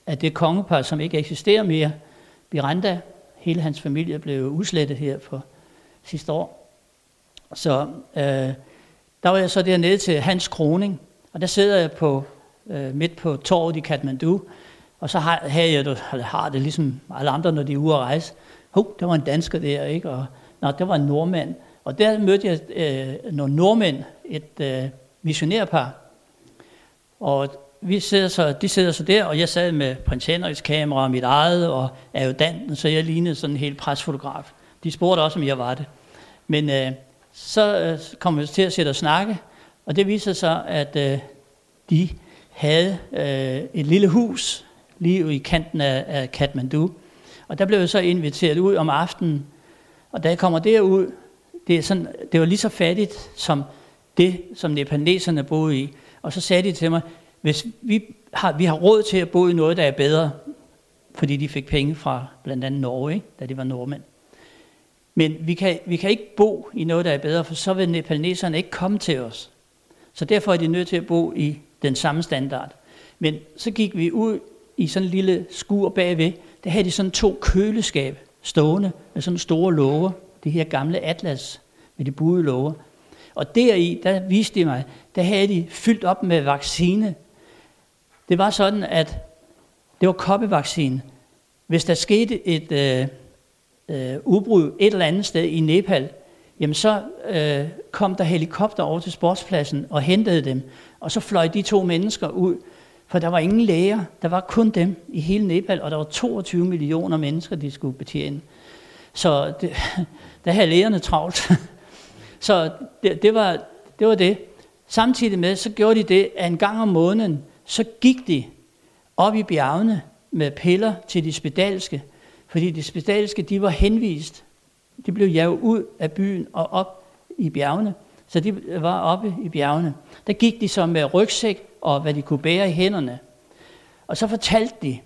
S11: af det kongepar, som ikke eksisterer mere, Biranda. Hele hans familie blev udslettet her for sidste år. Så øh, der var jeg så dernede til hans kroning, og der sidder jeg på, øh, midt på torvet i Kathmandu, og så har, havde jeg det, har det ligesom alle andre, når de er ude at rejse. Hov, der var en dansker der, ikke? Og, nej, der var en nordmand. Og der mødte jeg øh, nogle nordmænd, et øh, missionærpar. Og vi sidder så, de sidder så der, og jeg sad med prins Henriks kamera og mit eget, og adjutanten, så jeg lignede sådan en helt presfotograf. De spurgte også, om jeg var det. Men øh, så øh, kom vi til at sætte og snakke, og det viser sig, at øh, de havde øh, et lille hus lige i kanten af, af Kathmandu. Og der blev jeg så inviteret ud om aftenen, og da jeg kommer derud, det, er sådan, det var lige så fattigt som det, som nepaleserne boede i. Og så sagde de til mig, hvis vi har, vi har råd til at bo i noget, der er bedre, fordi de fik penge fra blandt andet Norge, ikke? da de var nordmænd. Men vi kan, vi kan ikke bo i noget, der er bedre, for så vil nepaleserne ikke komme til os. Så derfor er de nødt til at bo i den samme standard. Men så gik vi ud i sådan en lille skur bagved, der havde de sådan to køleskab stående med sådan store låger, det her gamle Atlas med de buede låger. Og deri, der viste de mig, der havde de fyldt op med vaccine. Det var sådan, at det var koppevaccine. Hvis der skete et øh, øh, udbrud et eller andet sted i Nepal, jamen så øh, kom der helikopter over til sportspladsen og hentede dem. Og så fløj de to mennesker ud for der var ingen læger, der var kun dem i hele Nepal, og der var 22 millioner mennesker, de skulle betjene. Så det, der havde lægerne travlt. Så det, det, var, det var det. Samtidig med, så gjorde de det, at en gang om måneden, så gik de op i bjergene med piller til de spedalske, fordi de spedalske, de var henvist. De blev jaget ud af byen og op i bjergene. Så de var oppe i bjergene. Der gik de så med øh, rygsæk og hvad de kunne bære i hænderne. Og så fortalte de,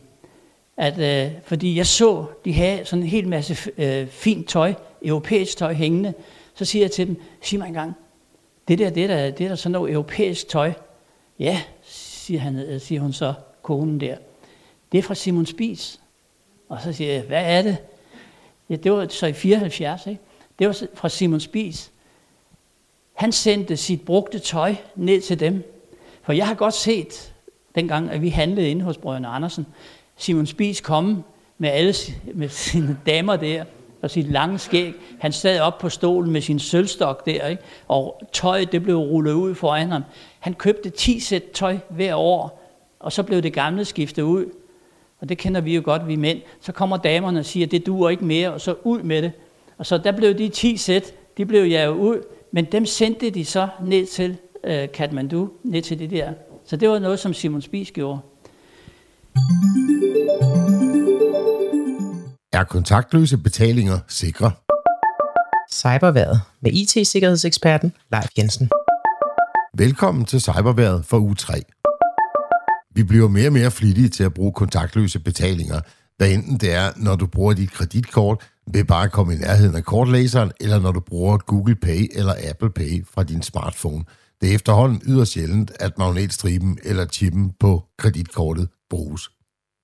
S11: at øh, fordi jeg så, de havde sådan en hel masse øh, fint tøj, europæisk tøj hængende, så siger jeg til dem, sig mig engang, det der, det der, det der sådan noget europæisk tøj, ja, siger, han, øh, siger hun så, konen der, det er fra Simon Spis. Og så siger jeg, hvad er det? Ja, det var så i 74, ikke? Det var fra Simon Spis. Han sendte sit brugte tøj ned til dem, for jeg har godt set, dengang at vi handlede inde hos brødrene Andersen, Simon Spies komme med alle med sine damer der, og sit lange skæg. Han sad op på stolen med sin sølvstok der, ikke? og tøjet det blev rullet ud foran ham. Han købte 10 sæt tøj hver år, og så blev det gamle skiftet ud. Og det kender vi jo godt, vi mænd. Så kommer damerne og siger, det duer ikke mere, og så ud med det. Og så der blev de 10 sæt, de blev jaget ud, men dem sendte de så ned til øh, Kathmandu, ned til det der. Så det var noget, som Simon Spies gjorde.
S12: Er kontaktløse betalinger sikre?
S13: Cyberværet med IT-sikkerhedseksperten Leif Jensen.
S12: Velkommen til Cyberværet for u 3. Vi bliver mere og mere flittige til at bruge kontaktløse betalinger, hvad enten det er, når du bruger dit kreditkort ved bare at komme i nærheden af kortlæseren, eller når du bruger Google Pay eller Apple Pay fra din smartphone. Det er efterhånden yderst sjældent, at magnetstriben eller chippen på kreditkortet bruges.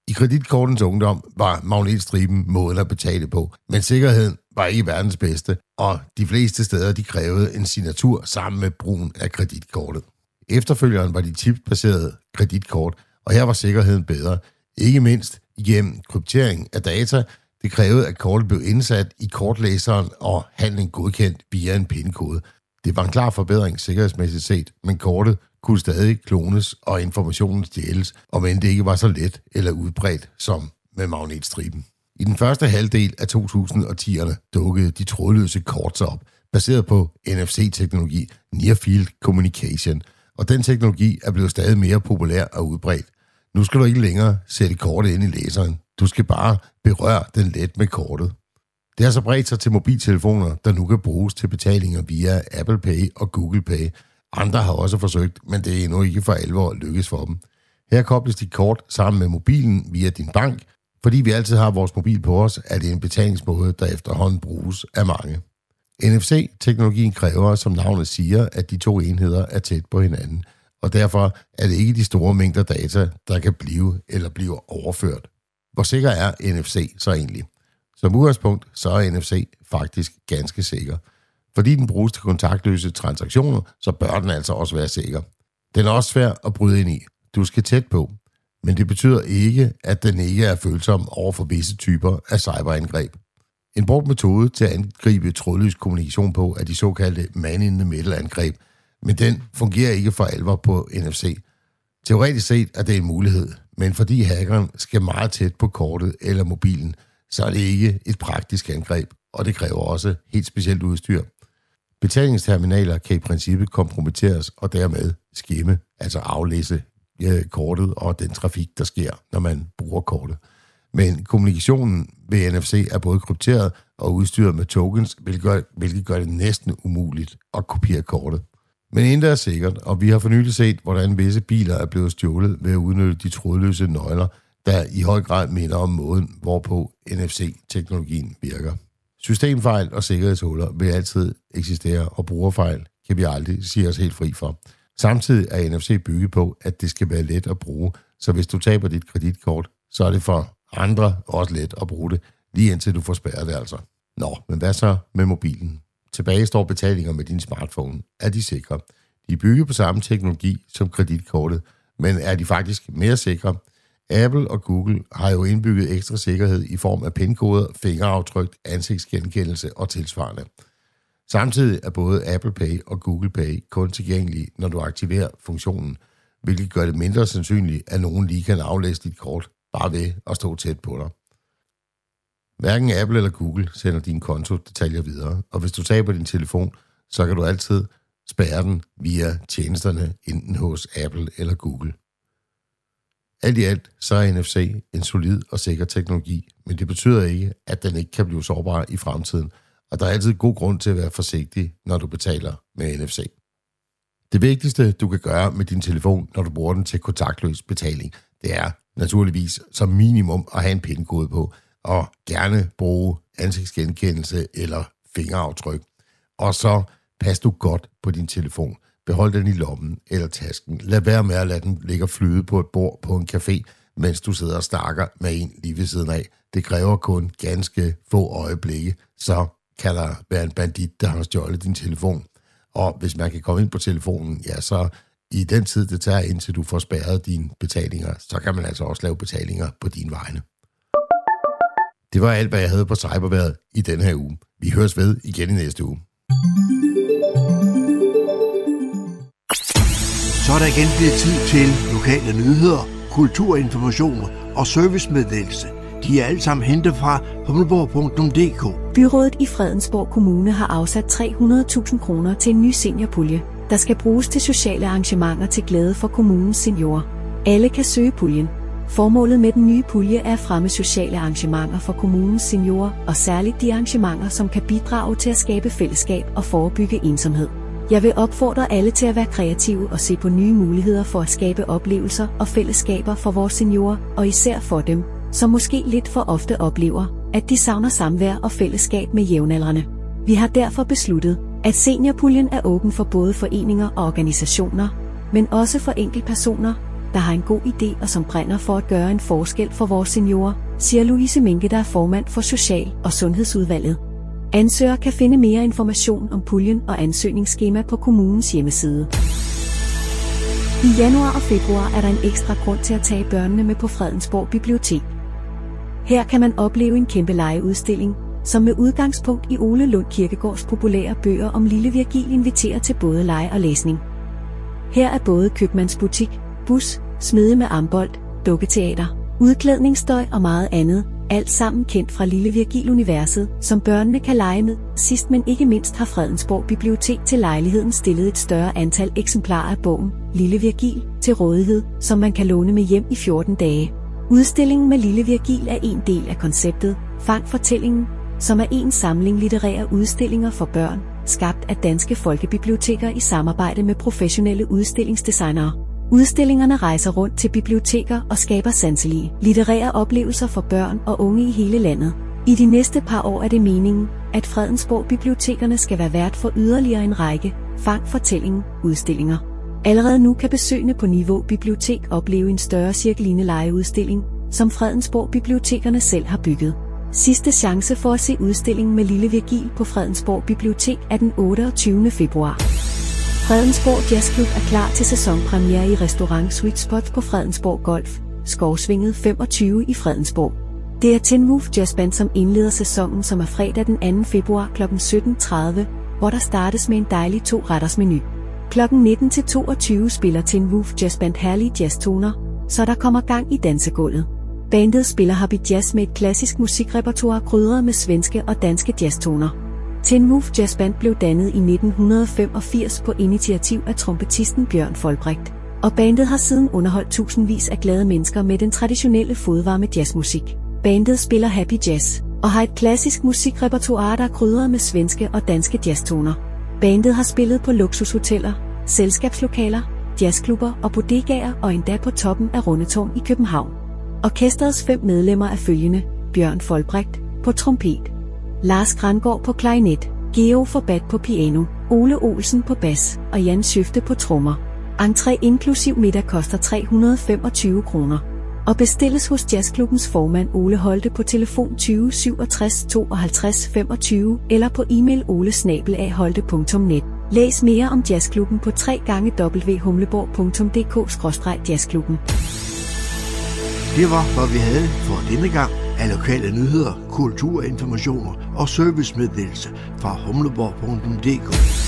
S12: I kreditkortens ungdom var magnetstriben måden at betale på, men sikkerheden var ikke verdens bedste, og de fleste steder de krævede en signatur sammen med brugen af kreditkortet. Efterfølgeren var de chipbaserede kreditkort, og her var sikkerheden bedre, ikke mindst igennem kryptering af data. Det krævede, at kortet blev indsat i kortlæseren og handlen godkendt via en pindkode. Det var en klar forbedring sikkerhedsmæssigt set, men kortet kunne stadig klones og informationen stjæles, om end det ikke var så let eller udbredt som med magnetstriben. I den første halvdel af 2010'erne dukkede de trådløse kort op, baseret på NFC-teknologi, Near Field Communication, og den teknologi er blevet stadig mere populær og udbredt. Nu skal du ikke længere sætte kortet ind i læseren. Du skal bare berøre den let med kortet. Det har så bredt sig til mobiltelefoner, der nu kan bruges til betalinger via Apple Pay og Google Pay. Andre har også forsøgt, men det er endnu ikke for alvor lykkes for dem. Her kobles dit kort sammen med mobilen via din bank. Fordi vi altid har vores mobil på os, er det en betalingsmåde, der efterhånden bruges af mange. NFC-teknologien kræver, som navnet siger, at de to enheder er tæt på hinanden, og derfor er det ikke de store mængder data, der kan blive eller bliver overført. Hvor sikker er NFC så egentlig? Som udgangspunkt så er NFC faktisk ganske sikker. Fordi den bruges til kontaktløse transaktioner, så bør den altså også være sikker. Den er også svær at bryde ind i. Du skal tæt på. Men det betyder ikke, at den ikke er følsom over for visse typer af cyberangreb. En brugt metode til at angribe trådløs kommunikation på er de såkaldte man-in-the-middle-angreb, men den fungerer ikke for alvor på NFC. Teoretisk set er det en mulighed, men fordi hackeren skal meget tæt på kortet eller mobilen, så er det ikke et praktisk angreb, og det kræver også helt specielt udstyr. Betalingsterminaler kan i princippet kompromitteres og dermed skimme, altså aflæse øh, kortet og den trafik, der sker, når man bruger kortet. Men kommunikationen ved NFC er både krypteret og udstyret med tokens, hvilket gør, hvilket gør det næsten umuligt at kopiere kortet. Men intet er sikkert, og vi har for nylig set, hvordan visse biler er blevet stjålet ved at udnytte de trådløse nøgler, der i høj grad minder om måden, hvorpå NFC-teknologien virker. Systemfejl og sikkerhedshuller vil altid eksistere, og brugerfejl kan vi aldrig sige os helt fri for. Samtidig er NFC bygget på, at det skal være let at bruge, så hvis du taber dit kreditkort, så er det for andre også let at bruge det, lige indtil du får spærret det altså. Nå, men hvad så med mobilen? Tilbage står betalinger med din smartphone. Er de sikre? De er bygget på samme teknologi som kreditkortet, men er de faktisk mere sikre? Apple og Google har jo indbygget ekstra sikkerhed i form af pindkoder, fingeraftryk, ansigtsgenkendelse og tilsvarende. Samtidig er både Apple Pay og Google Pay kun tilgængelige, når du aktiverer funktionen, hvilket gør det mindre sandsynligt, at nogen lige kan aflæse dit kort bare ved at stå tæt på dig. Hverken Apple eller Google sender dine kontodetaljer videre, og hvis du taber din telefon, så kan du altid spærre den via tjenesterne enten hos Apple eller Google. Alt i alt så er NFC en solid og sikker teknologi, men det betyder ikke, at den ikke kan blive sårbar i fremtiden, og der er altid god grund til at være forsigtig, når du betaler med NFC. Det vigtigste, du kan gøre med din telefon, når du bruger den til kontaktløs betaling, det er naturligvis som minimum at have en pindkode på, og gerne bruge ansigtsgenkendelse eller fingeraftryk. Og så pas du godt på din telefon. Behold den i lommen eller tasken. Lad være med at lade den ligge og flyde på et bord på en café, mens du sidder og snakker med en lige ved siden af. Det kræver kun ganske få øjeblikke, så kan der være en bandit, der har stjålet din telefon. Og hvis man kan komme ind på telefonen, ja, så i den tid, det tager, indtil du får spærret dine betalinger, så kan man altså også lave betalinger på dine vegne. Det var alt, hvad jeg havde på cyberværet i den her uge. Vi høres ved igen i næste uge.
S4: Så er der igen blevet tid til lokale nyheder, kulturinformationer og servicemeddelelse. De er alle sammen hentet fra humleborg.dk.
S1: Byrådet i Fredensborg Kommune har afsat 300.000 kroner til en ny seniorpulje, der skal bruges til sociale arrangementer til glæde for kommunens seniorer. Alle kan søge puljen. Formålet med den nye pulje er at fremme sociale arrangementer for kommunens seniorer, og særligt de arrangementer, som kan bidrage til at skabe fællesskab og forebygge ensomhed. Jeg vil opfordre alle til at være kreative og se på nye muligheder for at skabe oplevelser og fællesskaber for vores seniorer, og især for dem, som måske lidt for ofte oplever, at de savner samvær og fællesskab med jævnaldrende. Vi har derfor besluttet, at seniorpuljen er åben for både foreninger og organisationer, men også for enkeltpersoner, der har en god idé og som brænder for at gøre en forskel for vores seniorer, siger Louise Minke, der er formand for Social- og Sundhedsudvalget. Ansøger kan finde mere information om puljen og ansøgningsskema på kommunens hjemmeside. I januar og februar er der en ekstra grund til at tage børnene med på Fredensborg Bibliotek. Her kan man opleve en kæmpe legeudstilling, som med udgangspunkt i Ole Lund Kirkegårds populære bøger om Lille Virgil inviterer til både lege og læsning. Her er både købmandsbutik, bus, smede med ambold, dukketeater, udklædningsstøj og meget andet, alt sammen kendt fra Lille Virgil-universet, som børnene kan lege med. Sidst men ikke mindst har Fredensborg Bibliotek til lejligheden stillet et større antal eksemplarer af bogen, Lille Virgil, til rådighed, som man kan låne med hjem i 14 dage. Udstillingen med Lille Virgil er en del af konceptet, Fang fortællingen, som er en samling litterære udstillinger for børn, skabt af danske folkebiblioteker i samarbejde med professionelle udstillingsdesignere. Udstillingerne rejser rundt til biblioteker og skaber sanselige litterære oplevelser for børn og unge i hele landet. I de næste par år er det meningen, at Fredensborg Bibliotekerne skal være vært for yderligere en række fang fortællingen udstillinger. Allerede nu kan besøgende på Niveau Bibliotek opleve en større cirkeline legeudstilling, som Fredensborg Bibliotekerne selv har bygget. Sidste chance for at se udstillingen med Lille Virgil på Fredensborg Bibliotek er den 28. februar. Fredensborg Jazzklub er klar til sæsonpremiere i restaurant Sweet Spot på Fredensborg Golf, Skovsvinget 25 i Fredensborg. Det er Tin Move Jazz Band, som indleder sæsonen, som er fredag den 2. februar kl. 17.30, hvor der startes med en dejlig to-retters menu. Kl. 19-22 spiller Tin Move Jazz Band herlige jazztoner, så der kommer gang i dansegulvet. Bandet spiller happy jazz med et klassisk musikrepertoire krydret med svenske og danske jazztoner. Tin Move Jazz Band blev dannet i 1985 på initiativ af trompetisten Bjørn Folbrecht, og bandet har siden underholdt tusindvis af glade mennesker med den traditionelle fodvarme jazzmusik. Bandet spiller happy jazz og har et klassisk musikrepertoire, der er krydret med svenske og danske jazztoner. Bandet har spillet på luksushoteller, selskabslokaler, jazzklubber og bodegaer og endda på toppen af Rundetårn i København. Orkesterets fem medlemmer er følgende Bjørn Folbrecht på trompet, Lars Grangård på klarinet, Geo Forbat på piano, Ole Olsen på bas og Jan Søfte på trommer. Entré inklusiv middag koster 325 kroner. Og bestilles hos Jazzklubbens formand Ole Holte på telefon 20 67 52 25 eller på e-mail olesnabelagholte.net. Læs mere om Jazzklubben på www.humleborg.dk-jazzklubben.
S4: Det var, hvad vi havde for denne gang af lokale nyheder, kulturinformationer og servicemeddelelse fra humleborg.dk.